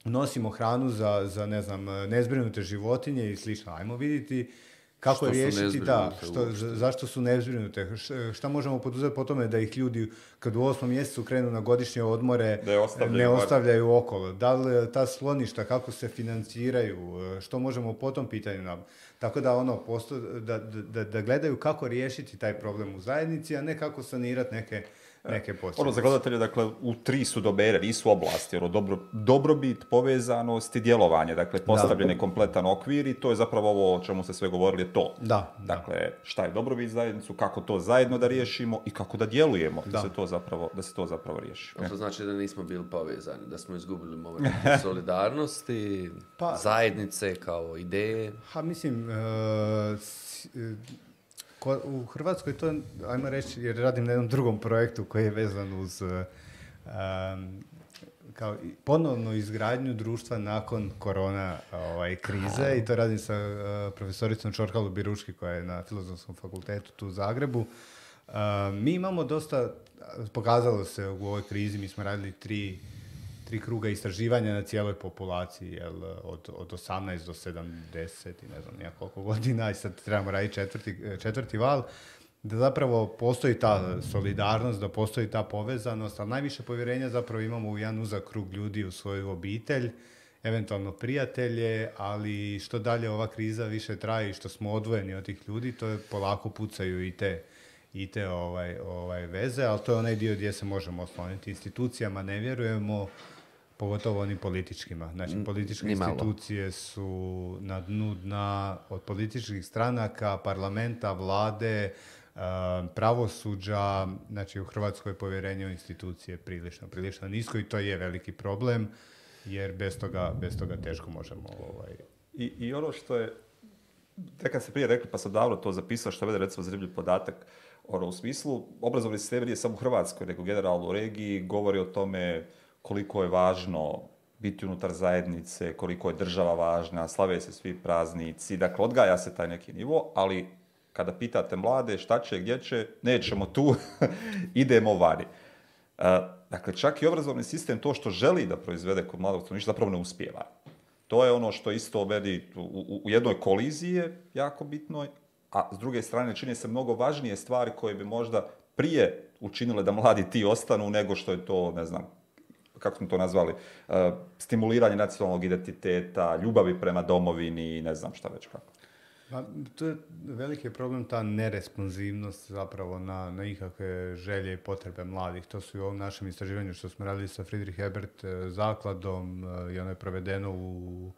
nosimo hranu za, za ne znam, nezbrinute životinje i slično. Ajmo vidjeti kako riješiti, da, što, zašto su nezbrinute, šta možemo poduzeti po tome da ih ljudi kad u osmom mjesecu krenu na godišnje odmore da ne ostavljaju okolo, da li ta sloništa, kako se financiraju, e, što možemo po tom pitanju nam. Tako da ono, posto, da, da, da gledaju kako riješiti taj problem u zajednici, a ne kako sanirati neke neke Ono, za gledatelje, dakle, u tri su dobere, nisu oblasti, ono, dobro, dobrobit, povezanost i djelovanje, dakle, postavljen je kompletan okvir i to je zapravo ovo o čemu ste sve govorili, je to. Da. Dakle, šta je dobrobit zajednicu, kako to zajedno da riješimo i kako da djelujemo, da, se to zapravo, da se to zapravo riješi. To e. znači da nismo bili povezani, da smo izgubili moment solidarnosti, pa, zajednice kao ideje. Ha, mislim, e, e, u Hrvatskoj to, ajmo reći, jer radim na jednom drugom projektu koji je vezan uz um, kao ponovnu izgradnju društva nakon korona ovaj, krize i to radim sa eh, profesoricom Čorkalu Biruški koja je na Filozofskom fakultetu tu u Zagrebu. Eh, mi imamo dosta, pokazalo se u ovoj krizi, mi smo radili tri tri kruga istraživanja na cijeloj populaciji, jel, od, od 18 do 70 i ne znam ja koliko godina i sad trebamo raditi četvrti, četvrti val, da zapravo postoji ta solidarnost, da postoji ta povezanost, ali najviše povjerenja zapravo imamo u jedan uzak krug ljudi, u svoju obitelj, eventualno prijatelje, ali što dalje ova kriza više traje i što smo odvojeni od tih ljudi, to je polako pucaju i te, i te ovaj, ovaj veze, ali to je onaj dio gdje se možemo osloniti institucijama, ne vjerujemo, Pogotovo onim političkima. Znači, političke institucije su na dnu dna od političkih stranaka, parlamenta, vlade, eh, pravosuđa. Znači, u Hrvatskoj je povjerenje u institucije prilično, prilično nisko i to je veliki problem, jer bez toga, bez toga teško možemo... Ovaj... I, I ono što je, tek kad ste prije rekli, pa sam davno to zapisao, što je recimo zanimljiv podatak, ono, u smislu, obrazovni sistem nije samo u Hrvatskoj, nego generalno u regiji, govori o tome koliko je važno biti unutar zajednice, koliko je država važna, slave se svi praznici, dakle odgaja se taj neki nivo, ali kada pitate mlade šta će, gdje će, nećemo tu, idemo vani. E, dakle, čak i obrazovni sistem to što želi da proizvede kod mladog stanovništva zapravo ne uspijeva. To je ono što isto vedi u, jednoj koliziji jako bitnoj, a s druge strane čini se mnogo važnije stvari koje bi možda prije učinile da mladi ti ostanu nego što je to, ne znam, kako smo to nazvali, e, stimuliranje nacionalnog identiteta, ljubavi prema domovini i ne znam šta već kako. Pa, to je veliki problem ta neresponzivnost zapravo na, na ikakve želje i potrebe mladih. To su i u ovom našem istraživanju što smo radili sa Friedrich Ebert e, zakladom e, i ono je provedeno u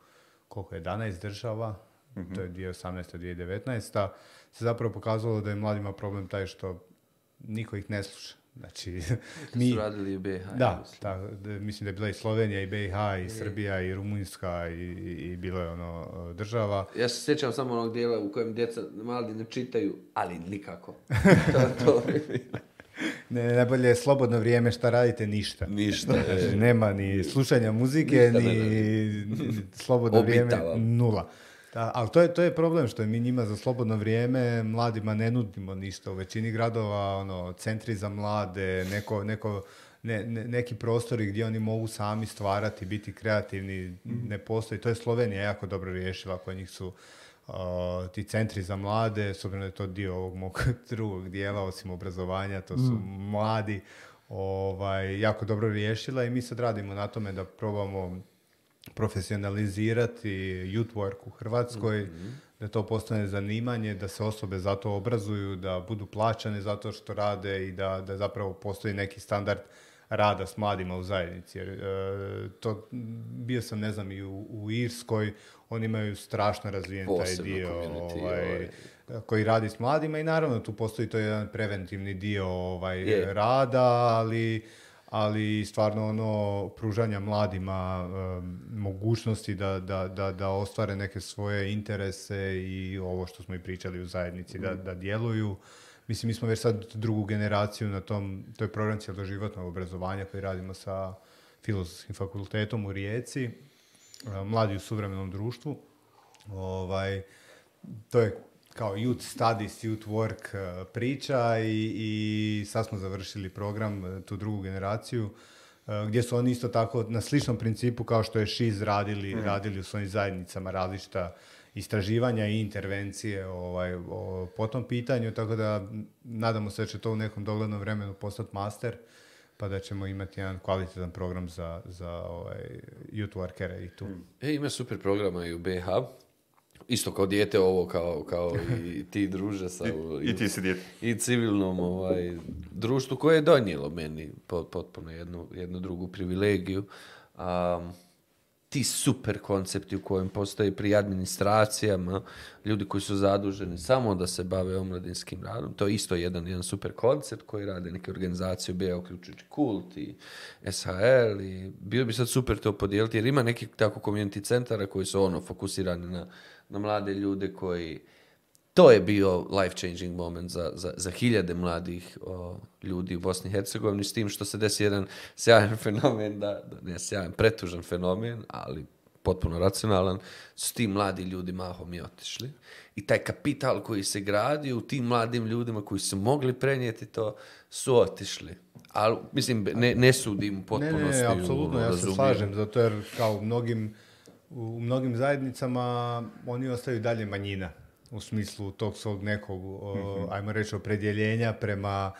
koliko je, 11 država, mm-hmm. to je 2018. 2019. se zapravo pokazalo da je mladima problem taj što niko ih ne sluša. Znači, mi... su radili BiH. Da, mislim da je bila i Slovenija, i BiH, i, Srbija, i Rumunjska, i, i, bilo je ono e, država. Ja se sjećam samo onog dijela u kojem djeca mali ne čitaju, ali nikako. to, to... ne, najbolje je slobodno vrijeme šta radite, ništa. Ništa. znači, e. nema ni slušanja muzike, ni, slobodno vrijeme, nula. Da, ali to je, to je problem što mi njima za slobodno vrijeme mladima ne nudimo ništa. U većini gradova ono, centri za mlade, neko, neko ne, neki prostori gdje oni mogu sami stvarati, biti kreativni, mhm. ne postoji. To je Slovenija jako dobro riješila, kod njih su ti centri za mlade, s obzirom da je to dio ovog mog drugog dijela, osim obrazovanja, to su mhm. mladi, ovaj, jako dobro riješila i mi sad radimo na tome da probamo profesionalizirati youth work u Hrvatskoj, mhm. da to postane zanimanje, da se osobe za to obrazuju, da budu plaćane za to što rade i da, da zapravo postoji neki standard rada s mladima u zajednici. Jer, e, to, bio sam, ne znam, i u, Irskoj, oni imaju strašno razvijen taj dio ovaj, ovaj, koji radi s mladima i naravno tu postoji to jedan preventivni dio ovaj, rada, ali ali stvarno ono pružanja mladima mogućnosti da, da, da, da ostvare neke svoje interese i ovo što smo i pričali u zajednici, da, mhm. da djeluju. Mislim, mi smo već sad drugu generaciju na tom, to je program cjeloživotnog obrazovanja koji radimo sa filozofskim fakultetom u Rijeci, mladi u suvremenom društvu. Ovaj, to je kao youth studies, youth work e, priča i, i sad smo završili program, e, tu drugu generaciju, e, gdje su oni isto tako na sličnom principu kao što je ŠIZ radili, mm. radili u svojim zajednicama različita istraživanja i intervencije ovaj, o, po tom pitanju, tako da nadamo se da će to u nekom doglednom vremenu postati master, pa da ćemo imati jedan kvalitetan program za, za ovaj, youth workere i tu. Mm. E, ima super programa i u BH, isto kao dijete ovo, kao, kao i ti druže sa... I, ti si dijete. I civilnom ovaj, društvu koje je donijelo meni potpuno jednu, jednu drugu privilegiju. Um, ti super koncepti u kojem postoji pri administracijama, ljudi koji su zaduženi samo da se bave omladinskim radom, to je isto jedan, jedan super koncept koji rade neke organizacije, bio uključujući Kult i SHL i bilo bi sad super to podijeliti jer ima neki tako community centara koji su ono fokusirani na na mlade ljude koji... To je bio life-changing moment za, za, za hiljade mladih ljudi u Bosni i Hercegovini, s tim što se desi jedan sjajan fenomen, da, ne sjajan, pretužan fenomen, ali potpuno racionalan, su ti mladi ljudi mahom i otišli. I taj kapital koji se gradi u tim mladim ljudima koji su mogli prenijeti to, su otišli. Ali, mislim, ne, ne sudim potpuno. Ne, ne, apsolutno, ja se slažem, zato jer kao mnogim u mnogim zajednicama oni ostaju dalje manjina u smislu tog svog nekog, mhm. ajmo reći, opredjeljenja prema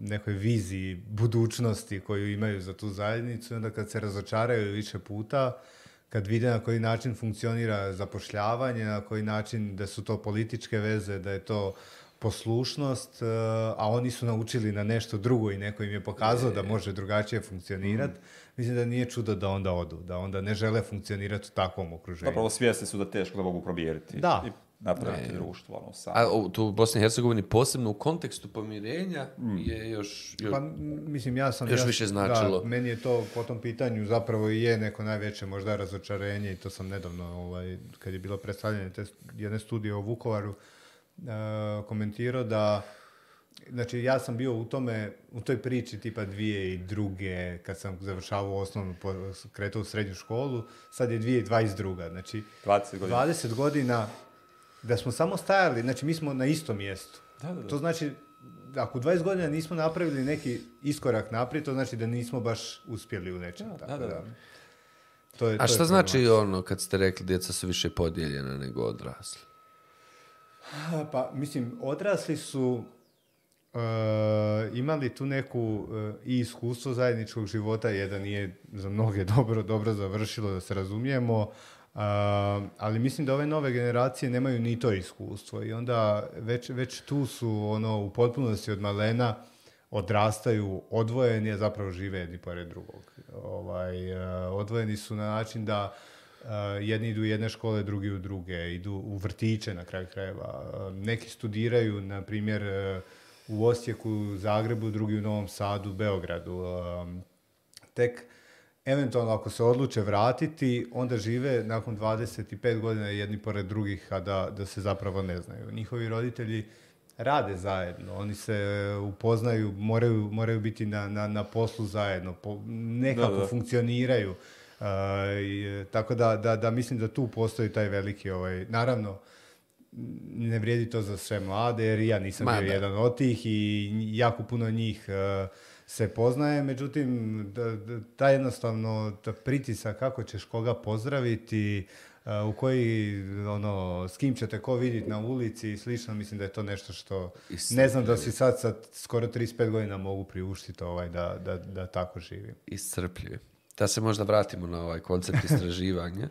nekoj viziji budućnosti koju imaju za tu zajednicu i onda kad se razočaraju više puta, kad vide na koji način funkcionira zapošljavanje, na koji način da su to političke veze, da je to poslušnost, a oni su naučili na nešto drugo i neko im je pokazao da može drugačije funkcionirati, mhm mislim da nije čudo da onda odu, da onda ne žele funkcionirati u takvom okruženju. Zapravo svjesni su da teško da mogu probijeriti. Da. I napraviti društvo. Ono, A tu u Bosni i Hercegovini posebno u kontekstu pomirenja mm. je još, Pa, mislim, ja sam... Još više značilo. Da, meni je to po tom pitanju zapravo i je neko najveće možda razočarenje i to sam nedavno, ovaj, kad je bilo predstavljanje jedne studije o Vukovaru, eh, komentirao da znači ja sam bio u tome, u toj priči tipa dvije i druge, kad sam završavao osnovnu, kretao u srednju školu, sad je dvije i dvajest druga, znači 20 godina. 20 godina da smo samo stajali, znači mi smo na istom mjestu. Da, da, To znači, ako 20 godina nismo napravili neki iskorak naprijed, to znači da nismo baš uspjeli u nečem. tako da. To je, A šta znači ono kad ste rekli djeca su više podijeljena nego odrasli? Pa, mislim, odrasli su Eh, imali tu neku eh, iskustvo zajedničkog života, jedan nije za mnoge dobro, dobro završilo, da se razumijemo, eh, ali mislim da ove nove generacije nemaju ni to iskustvo i onda već, već tu su ono, u potpunosti od malena odrastaju odvojeni, a zapravo žive jedni pored drugog. Ovaj, odvojeni su na način da jedni idu u jedne škole, drugi u druge, idu u vrtiće na kraju krajeva. neki studiraju, na primjer, u Osijeku, Zagrebu, drugi u Novom Sadu, Beogradu. Tek eventualno ako se odluče vratiti, onda žive nakon 25 godina jedni pored drugih, a da, da se zapravo ne znaju. Njihovi roditelji rade zajedno, oni se eh, upoznaju, moraju, moraju biti na, na, na poslu zajedno, nekako funkcioniraju. Eh, i, eh, tako da, da, da mislim da tu postoji taj veliki, ovaj, naravno, ne vrijedi to za sve mlade, jer ja nisam Ma, bio jedan od tih i jako puno njih e, se poznaje, međutim, da, ta jednostavno ta pritisak kako ćeš koga pozdraviti, e, u koji, ono, s kim te ko vidjeti na ulici i slično, mislim da je to nešto što, ne znam da si sad, sad skoro 35 godina mogu priuštiti ovaj, da, da, da tako živim. Iscrpljivi. Da se možda vratimo na ovaj koncept istraživanja.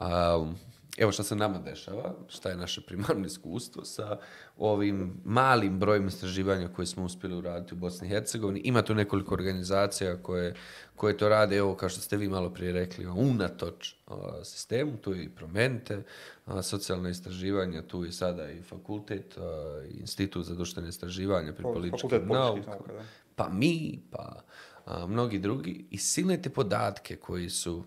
Um, evo što se nama dešava, šta je naše primarno iskustvo sa ovim malim brojem istraživanja koje smo uspjeli uraditi u Bosni i Hercegovini. Ima tu nekoliko organizacija koje, koje to rade, evo kao što ste vi malo prije rekli, unatoč sistemu, tu je i Promente, socijalno socijalne istraživanja, tu je sada i fakultet, institut za društvene istraživanja pri političkim nauka, pa mi, pa mnogi drugi i silne te podatke koji su,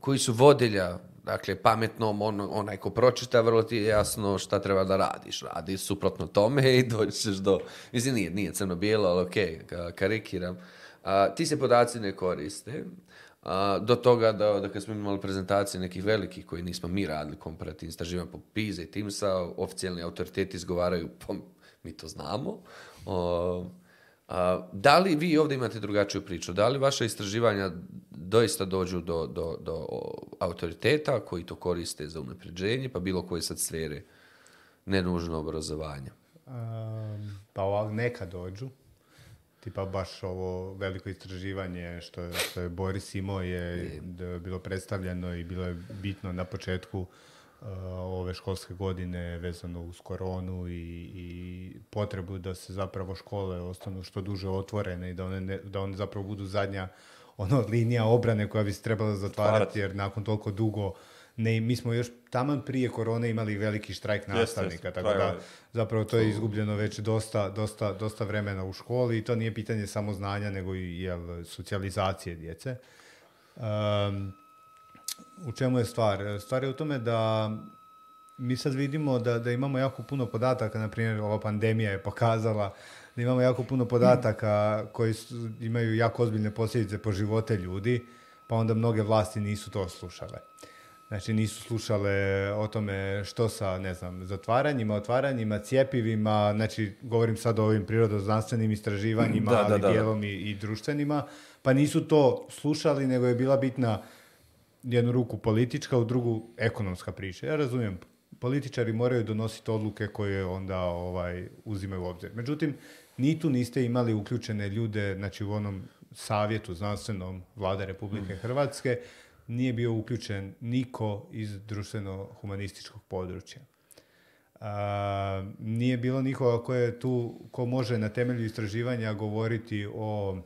koji su vodilja. Dakle, pametnom, on, onaj ko pročita, vrlo ti je jasno šta treba da radiš. Radi suprotno tome i doćeš do... Mislim, nije, nije crno-bijelo, ali ok, karikiram. ti se podaci ne koriste. do toga da, da kad smo imali prezentacije nekih velikih koji nismo mi radili komparativni istraživanja po PISA i TIMSA, oficijalni autoriteti izgovaraju, pa mi to znamo. O, da li vi ovdje imate drugačiju priču? Da li vaša istraživanja doista dođu do, do, do autoriteta koji to koriste za unapređenje, pa bilo koje sad sfere, ne nužno obrazovanje? pa neka dođu. Tipa baš ovo veliko istraživanje što je, što je Boris imao je, je bilo predstavljeno i bilo je bitno na početku Eh, ove školske godine vezano uz koronu i, i potrebu da se zapravo škole ostanu što duže otvorene i da one, da one zapravo budu zadnja ono linija obrane koja bi se trebala zatvarati jer nakon toliko dugo ne, mi smo još taman prije korone imali veliki štrajk nastavnika, tako da zapravo to je izgubljeno već dosta, dosta, dosta vremena u školi i to nije pitanje samo znanja nego i jel, socijalizacije djece u čemu je stvar? Stvar je u tome da mi sad vidimo da, da imamo jako puno podataka, na primjer ova pandemija je pokazala da imamo jako puno podataka koji imaju jako ozbiljne posljedice po živote ljudi, pa onda mnoge vlasti nisu to slušale. Znači nisu slušale o tome što sa, ne znam, zatvaranjima, otvaranjima, cijepivima, znači govorim sad o ovim prirodoznanstvenim istraživanjima, ali da, dijelom i, i društvenima, pa nisu to slušali, nego je bila bitna jednu ruku politička, u drugu ekonomska priča. Ja razumijem, političari moraju donositi odluke koje onda ovaj, uzimaju u obzir. Međutim, ni tu niste imali uključene ljude, znači u onom savjetu znanstvenom vlade Republike mhm. Hrvatske, nije bio uključen niko iz društveno-humanističkog područja. nije bilo nikoga ko je tu, ko može na temelju istraživanja govoriti o e,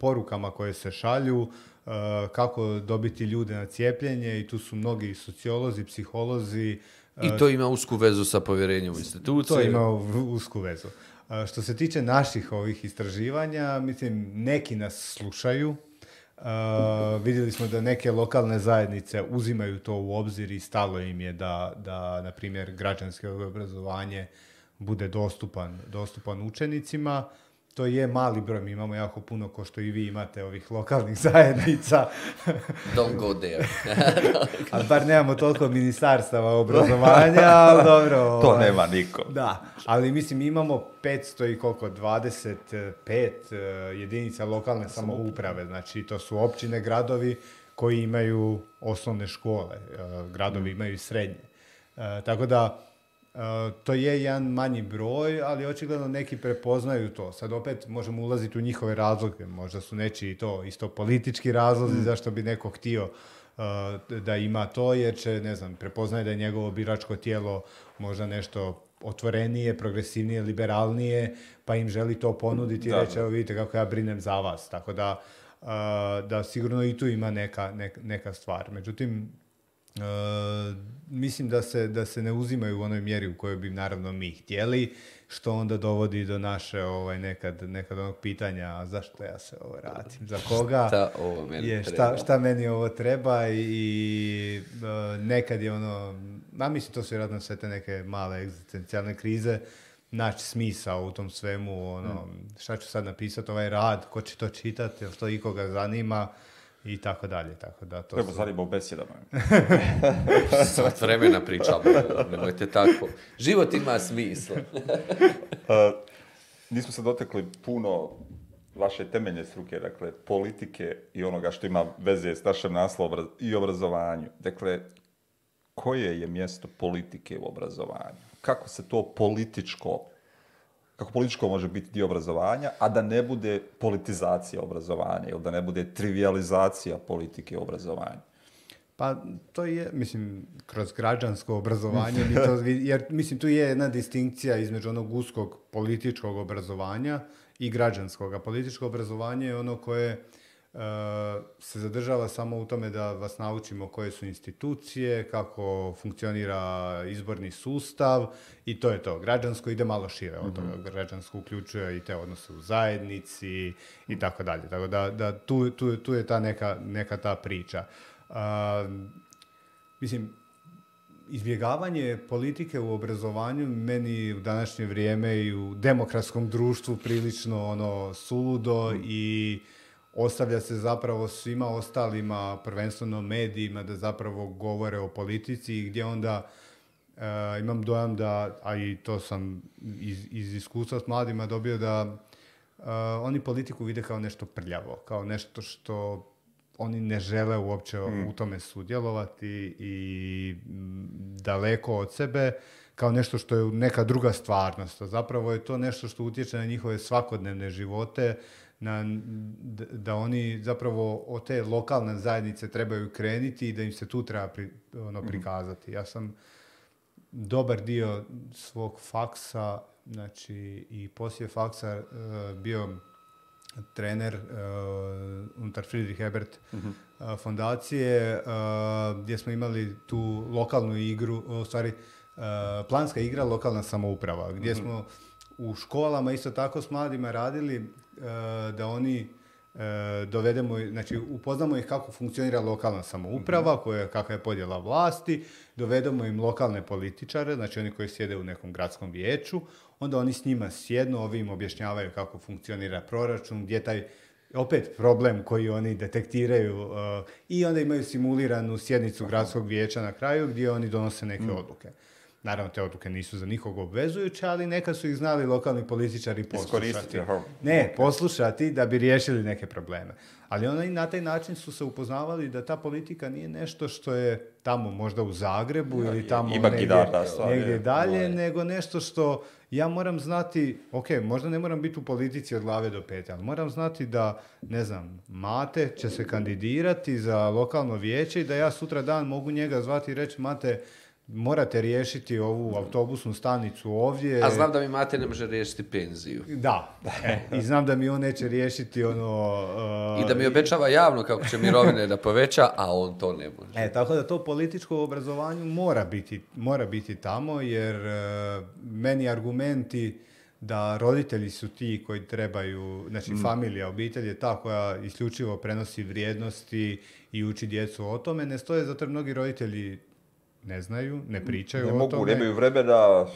porukama koje se šalju, Eh, kako dobiti ljude na cijepljenje i tu su mnogi sociolozi, psiholozi. I eh, to ima usku vezu sa povjerenjem u institucije. To ima usku vezu. Eh, što se tiče naših ovih istraživanja, mislim, neki nas slušaju, vidjeli smo da neke lokalne zajednice uzimaju to u obzir i stalo im je da, da na primjer, građansko obrazovanje bude dostupan, dostupan učenicima to je mali broj, mi imamo jako puno, ko što i vi imate ovih lokalnih zajednica. Don't go there. ali bar nemamo toliko ministarstava obrazovanja, ali dobro. To ovaj. nema niko. Da, ali mislim imamo 500 i koliko, 25 eh, jedinica lokalne samouprave, znači to su općine, gradovi koji imaju osnovne škole, eh, gradovi mm. imaju srednje. Eh, tako da, Eh, to je jedan manji broj, ali očigledno neki prepoznaju to. Sad opet možemo ulaziti u njihove razloge, možda su nečiji to isto politički razlozi mm. zašto bi neko htio eh, da ima to, jer će, ne znam, prepoznaje da je njegovo biračko tijelo možda nešto otvorenije, progresivnije, liberalnije, pa im želi to ponuditi i reći, evo vidite kako ja brinem za vas. Tako da, eh, da sigurno i tu ima neka, neka stvar. Međutim, Uh, mislim da se, da se ne uzimaju u onoj mjeri u kojoj bi naravno mi htjeli, što onda dovodi do naše ovaj, nekad, nekad onog pitanja zašto ja se ovo radim, za koga, šta, meni je, šta, šta, meni ovo treba i, uh, nekad je ono, ma mislim to su vjerojatno sve te neke male egzistencijalne krize, naći smisao u tom svemu, ono, mm. šta ću sad napisati, ovaj rad, ko će to čitati, jel to ikoga zanima, i tako dalje, tako da to... Treba su... u vremena pričamo, nemojte tako. Život ima smisla. uh, nismo se dotekli puno vaše temeljne struke, dakle, politike i onoga što ima veze s našim naslovom i obrazovanju. Dakle, koje je mjesto politike u obrazovanju? Kako se to političko kako političko može biti dio obrazovanja, a da ne bude politizacija obrazovanja ili da ne bude trivializacija politike obrazovanja? Pa to je, mislim, kroz građansko obrazovanje, jer mislim tu je jedna distinkcija između onog uskog političkog obrazovanja i građanskog. A političko obrazovanje je ono koje Eh, se zadržava samo u tome da vas naučimo koje su institucije, kako funkcionira izborni sustav i to je to. Građansko ide malo šire od toga. Mhm. Građansko uključuje i te odnose u zajednici i tako dalje. Tako da, da tu, tu, tu, je ta neka, neka ta priča. Uh, mislim, izbjegavanje politike u obrazovanju meni u današnje vrijeme i u demokratskom društvu prilično ono suludo mhm. i ostavlja se zapravo svima ostalima, prvenstveno medijima, da zapravo govore o politici i gdje onda e, imam dojam da, a i to sam iz, iz iskustva s mladima dobio da e, oni politiku vide kao nešto prljavo, kao nešto što oni ne žele uopće hmm. u tome sudjelovati i daleko od sebe kao nešto što je neka druga stvarnost. Zapravo je to nešto što utječe na njihove svakodnevne živote, na, da oni zapravo od te lokalne zajednice trebaju kreniti i da im se tu treba ono, mhm. prikazati. Ja sam dobar dio svog faksa, znači i poslije faksa eh, bio trener uh, unutar Friedrich Ebert mhm. eh, fondacije gdje smo imali tu lokalnu igru, u stvari planska igra lokalna samouprava gdje mhm. smo u školama isto tako s mladima radili E, da oni e, dovedemo, znači upoznamo ih kako funkcionira lokalna samouprava, mhm. koja, kakva je podjela vlasti, dovedemo im lokalne političare, znači oni koji sjede u nekom gradskom vijeću, onda oni s njima sjednu, ovi im objašnjavaju kako funkcionira proračun, gdje taj opet problem koji oni detektiraju e, i onda imaju simuliranu sjednicu gradskog vijeća na kraju gdje oni donose neke mhm. odluke. Naravno, te odluke nisu za nikog obvezujuće, ali neka su ih znali lokalni političari poslušati. Ne, poslušati da bi riješili neke probleme. Ali oni na taj način su se upoznavali da ta politika nije nešto što je tamo možda u Zagrebu ili tamo negdje, dalje, nego nešto što ja moram znati, ok, možda ne moram biti u politici od glave do pete, ali moram znati da, ne znam, Mate će se kandidirati za lokalno vijeće i da ja sutra dan mogu njega zvati i reći, Mate, morate riješiti ovu autobusnu stanicu ovdje. A znam da mi mate ne može riješiti penziju. Da. E, I znam da mi on neće riješiti ono... I da e, mi obećava javno kako će mirovine da poveća, a on to ne može. E, tako da to političko obrazovanje mora biti, mora biti tamo, jer e, meni argumenti da roditelji su ti koji trebaju, znači mm. familija, obitelj je ta koja isključivo prenosi vrijednosti i uči djecu o tome, ne stoje zato mnogi roditelji ne znaju, ne pričaju o mogu, tome. Ne mogu, nemaju vremena,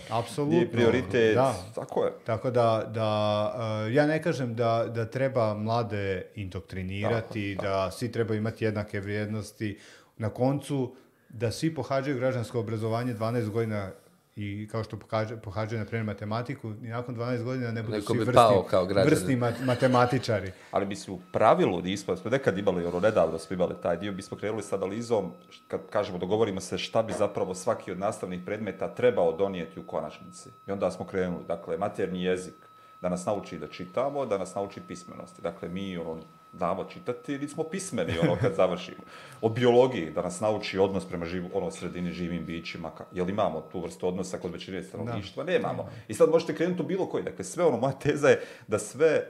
nije prioritet, tako je. Tako da, da e, ja ne kažem da, da treba mlade indoktrinirati, da, svi trebaju imati jednake vrijednosti. Na koncu, da svi pohađaju građansko obrazovanje 12 godina i kao što pohađaju, na primjer, matematiku, i nakon 12 godina ne budu svi bi vrstni, matematičari. Ali bi u pravilu nismo, smo nekad imali, ono, nedavno smo imali taj dio, bismo krenuli s analizom, kad kažemo, dogovorimo se šta bi zapravo svaki od nastavnih predmeta trebao donijeti u konačnici. I onda smo krenuli, dakle, materni jezik, da nas nauči da čitamo, da nas nauči pismenosti. Dakle, mi, ono, znamo čitati ili smo pismeni ono kad završimo. O biologiji, da nas nauči odnos prema ono, sredini živim bićima, jel imamo tu vrstu odnosa kod većine stanovništva? Nemamo. I sad možete krenuti u bilo koji. Dakle, sve ono, moja teza je da sve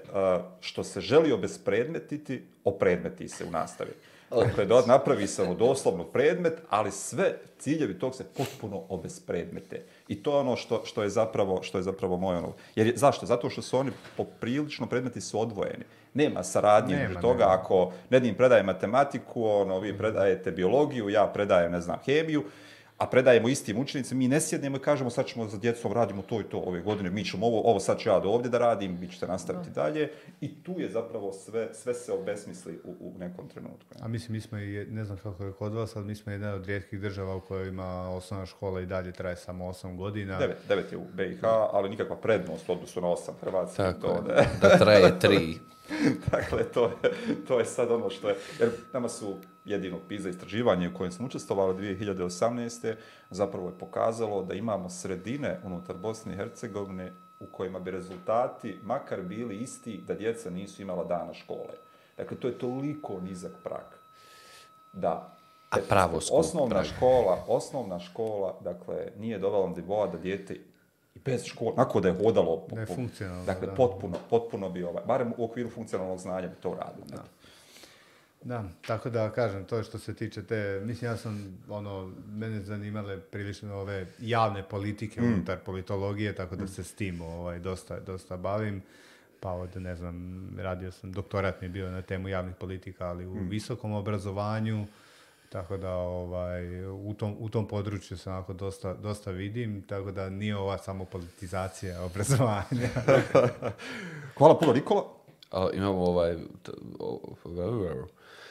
što se želi obespredmetiti, opredmeti se u nastavi. Dakle, da napravi samo doslovno predmet, ali sve ciljevi tog se potpuno obespredmete. I to je ono što, što je zapravo, što je zapravo moje ono. Jer zašto? Zato što su oni poprilično predmeti su odvojeni. Nema saradnje između toga ako Nedim predaje matematiku, ono, vi predajete biologiju, ja predajem, ne znam, hemiju a predajemo istim učenicima, mi ne sjednemo i kažemo sad ćemo za djecom radimo to i to ove godine, mi ćemo ovo, ovo sad ću ja do ovdje da radim, vi ćete nastaviti dalje i tu je zapravo sve, sve se obesmisli u, u nekom trenutku. A mislim, mi smo i, ne znam kako je kod vas, ali mi smo jedna od rijetkih država u kojoj ima osnovna škola i dalje traje samo osam godina. Devet je u BiH, ali nikakva prednost u odnosu na osam Hrvatske. Tako to, da traje 3. dakle, to je, to je sad ono što je, jer nama su jedinog PISA istraživanje u kojem smo učestvovali 2018. zapravo je pokazalo da imamo sredine unutar Bosne i Hercegovine u kojima bi rezultati makar bili isti da djeca nisu imala dana škole. Dakle, to je toliko nizak prag. Da. A dakle, dakle, Osnovna škola, osnovna škola, dakle, nije dovela nivoa da djete i bez škole, nakon da je hodalo. Ne Dakle, potpuno, potpuno bi ovaj, barem u okviru funkcionalnog znanja bi to radilo. Da. Da, tako da kažem, to je što se tiče te, mislim ja sam, ono, mene zanimale prilično ove javne politike mm. unutar politologije, tako da mm. se s tim ovaj, dosta, dosta bavim. Pa od, ne znam, radio sam, doktorat mi je bio na temu javnih politika, ali u mm. visokom obrazovanju, tako da ovaj, u, tom, u tom području se onako dosta, dosta vidim, tako da nije ova samo politizacija obrazovanja. Hvala puno, Nikola. imamo ovaj...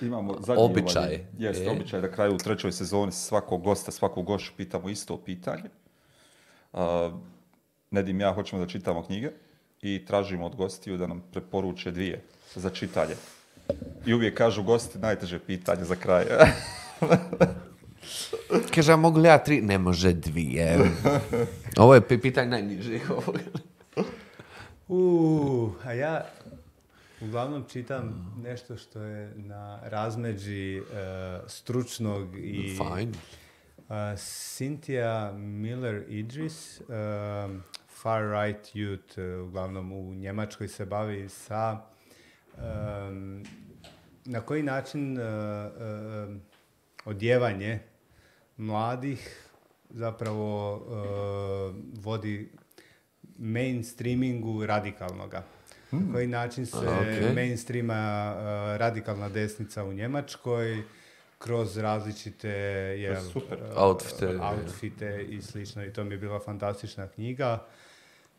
Imamo zadnji običaj. e. običaj da kraju u trećoj sezoni svakog gosta, svakog gošu pitamo isto pitanje. Uh, Nedim ja hoćemo da čitamo knjige i tražimo od gostiju da nam preporuče dvije za čitanje. I uvijek kažu gosti najteže pitanje za kraj. Kaže, a mogu li ja tri? Ne može dvije. Ovo je pitanje najnižih. Uh, a ja Uglavnom čitam mm. nešto što je na razmeđi e, stručnog i... Fine. Uh, Miller-Idris, e, far-right youth, e, uglavnom u Njemačkoj se bavi sa... na koji način odjevanje mladih zapravo vodi mainstreamingu radikalnoga. Mm. Na koji način se okay. mainstreama e, radikalna desnica u Njemačkoj kroz različite jel, Super. E, outfite, i slično. I to mi je bila fantastična knjiga.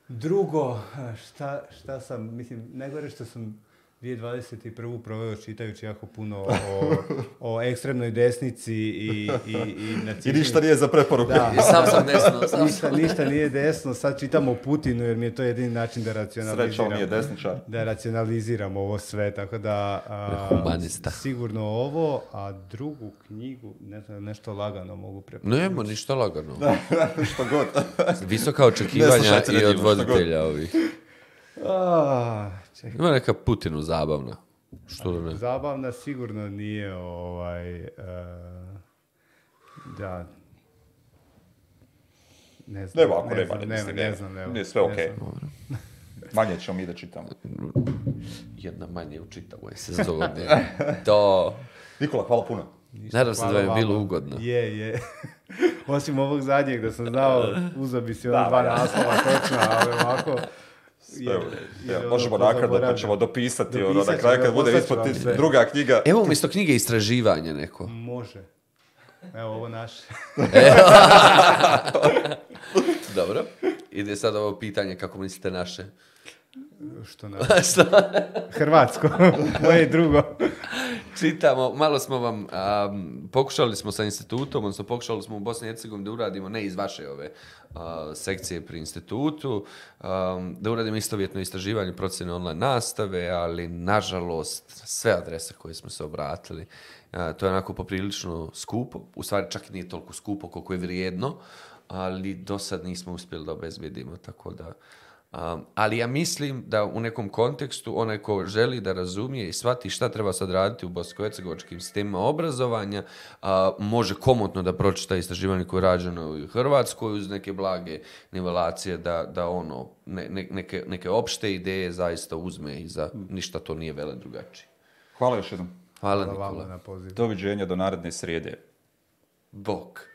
Drugo, e, šta, šta sam, mislim, najgore što sam 2021. proveo čitajući jako puno o, o ekstremnoj desnici i, i, i nacizmu. I ništa nije za preporuku. Da. I sam sam desno. Sam ništa, ništa nije desno, sad čitam o Putinu jer mi je to jedini način da racionaliziram. Sreća desničar. Da racionaliziram ovo sve, tako da... A, sigurno ovo, a drugu knjigu, ne znam, nešto lagano mogu preporučiti. Nemo ništa lagano. Da, što god. Visoka očekivanja i od voditelja ovih. Ah, Znači. Ima neka Putinu zabavna. Što da ne? Zabavna sigurno nije ovaj... Uh, da, ne znam, nema, ako ne, nema, ne, znam, ne, znam, ne, ne, sve okej. Okay. Manje ćemo mi da čitamo. Jedna manje u čitavoj sezoni. to... Nikola, hvala puno. Nadam se da je bilo ugodno. Je, je. Osim ovog zadnjeg da sam znao, uzabi bi si ona dva naslova točno, ali ovako možemo ono, naknadno pa ćemo dopisati, ono, na kraju bude druga knjiga. Evo umjesto knjige istraživanje neko. Može. Evo ovo naše. Dobro. Ide sad ovo pitanje kako mislite naše. Što na... Hrvatsko, moje drugo. Čitamo, malo smo vam, pokušali smo sa institutom, odnosno pokušali smo u Bosni i Hercegovini da uradimo, ne iz vaše ove sekcije pri institutu, da uradimo istovjetno istraživanje procjene online nastave, ali nažalost sve adrese koje smo se obratili, to je onako poprilično skupo, u stvari čak i nije toliko skupo koliko je vrijedno, ali do sad nismo uspjeli da obezbedimo, tako da... Um, ali ja mislim da u nekom kontekstu onaj ko želi da razumije i shvati šta treba sad raditi u boskohercegovačkim sistemima obrazovanja uh, može komotno da pročita istraživanje koje je rađeno u Hrvatskoj uz neke blage nivelacije da, da ono neke, neke opšte ideje zaista uzme i za mm. ništa to nije vele drugačije. Hvala još jednom. Hvala, Hvala Nikola. na Doviđenja do naredne srijede. Bok.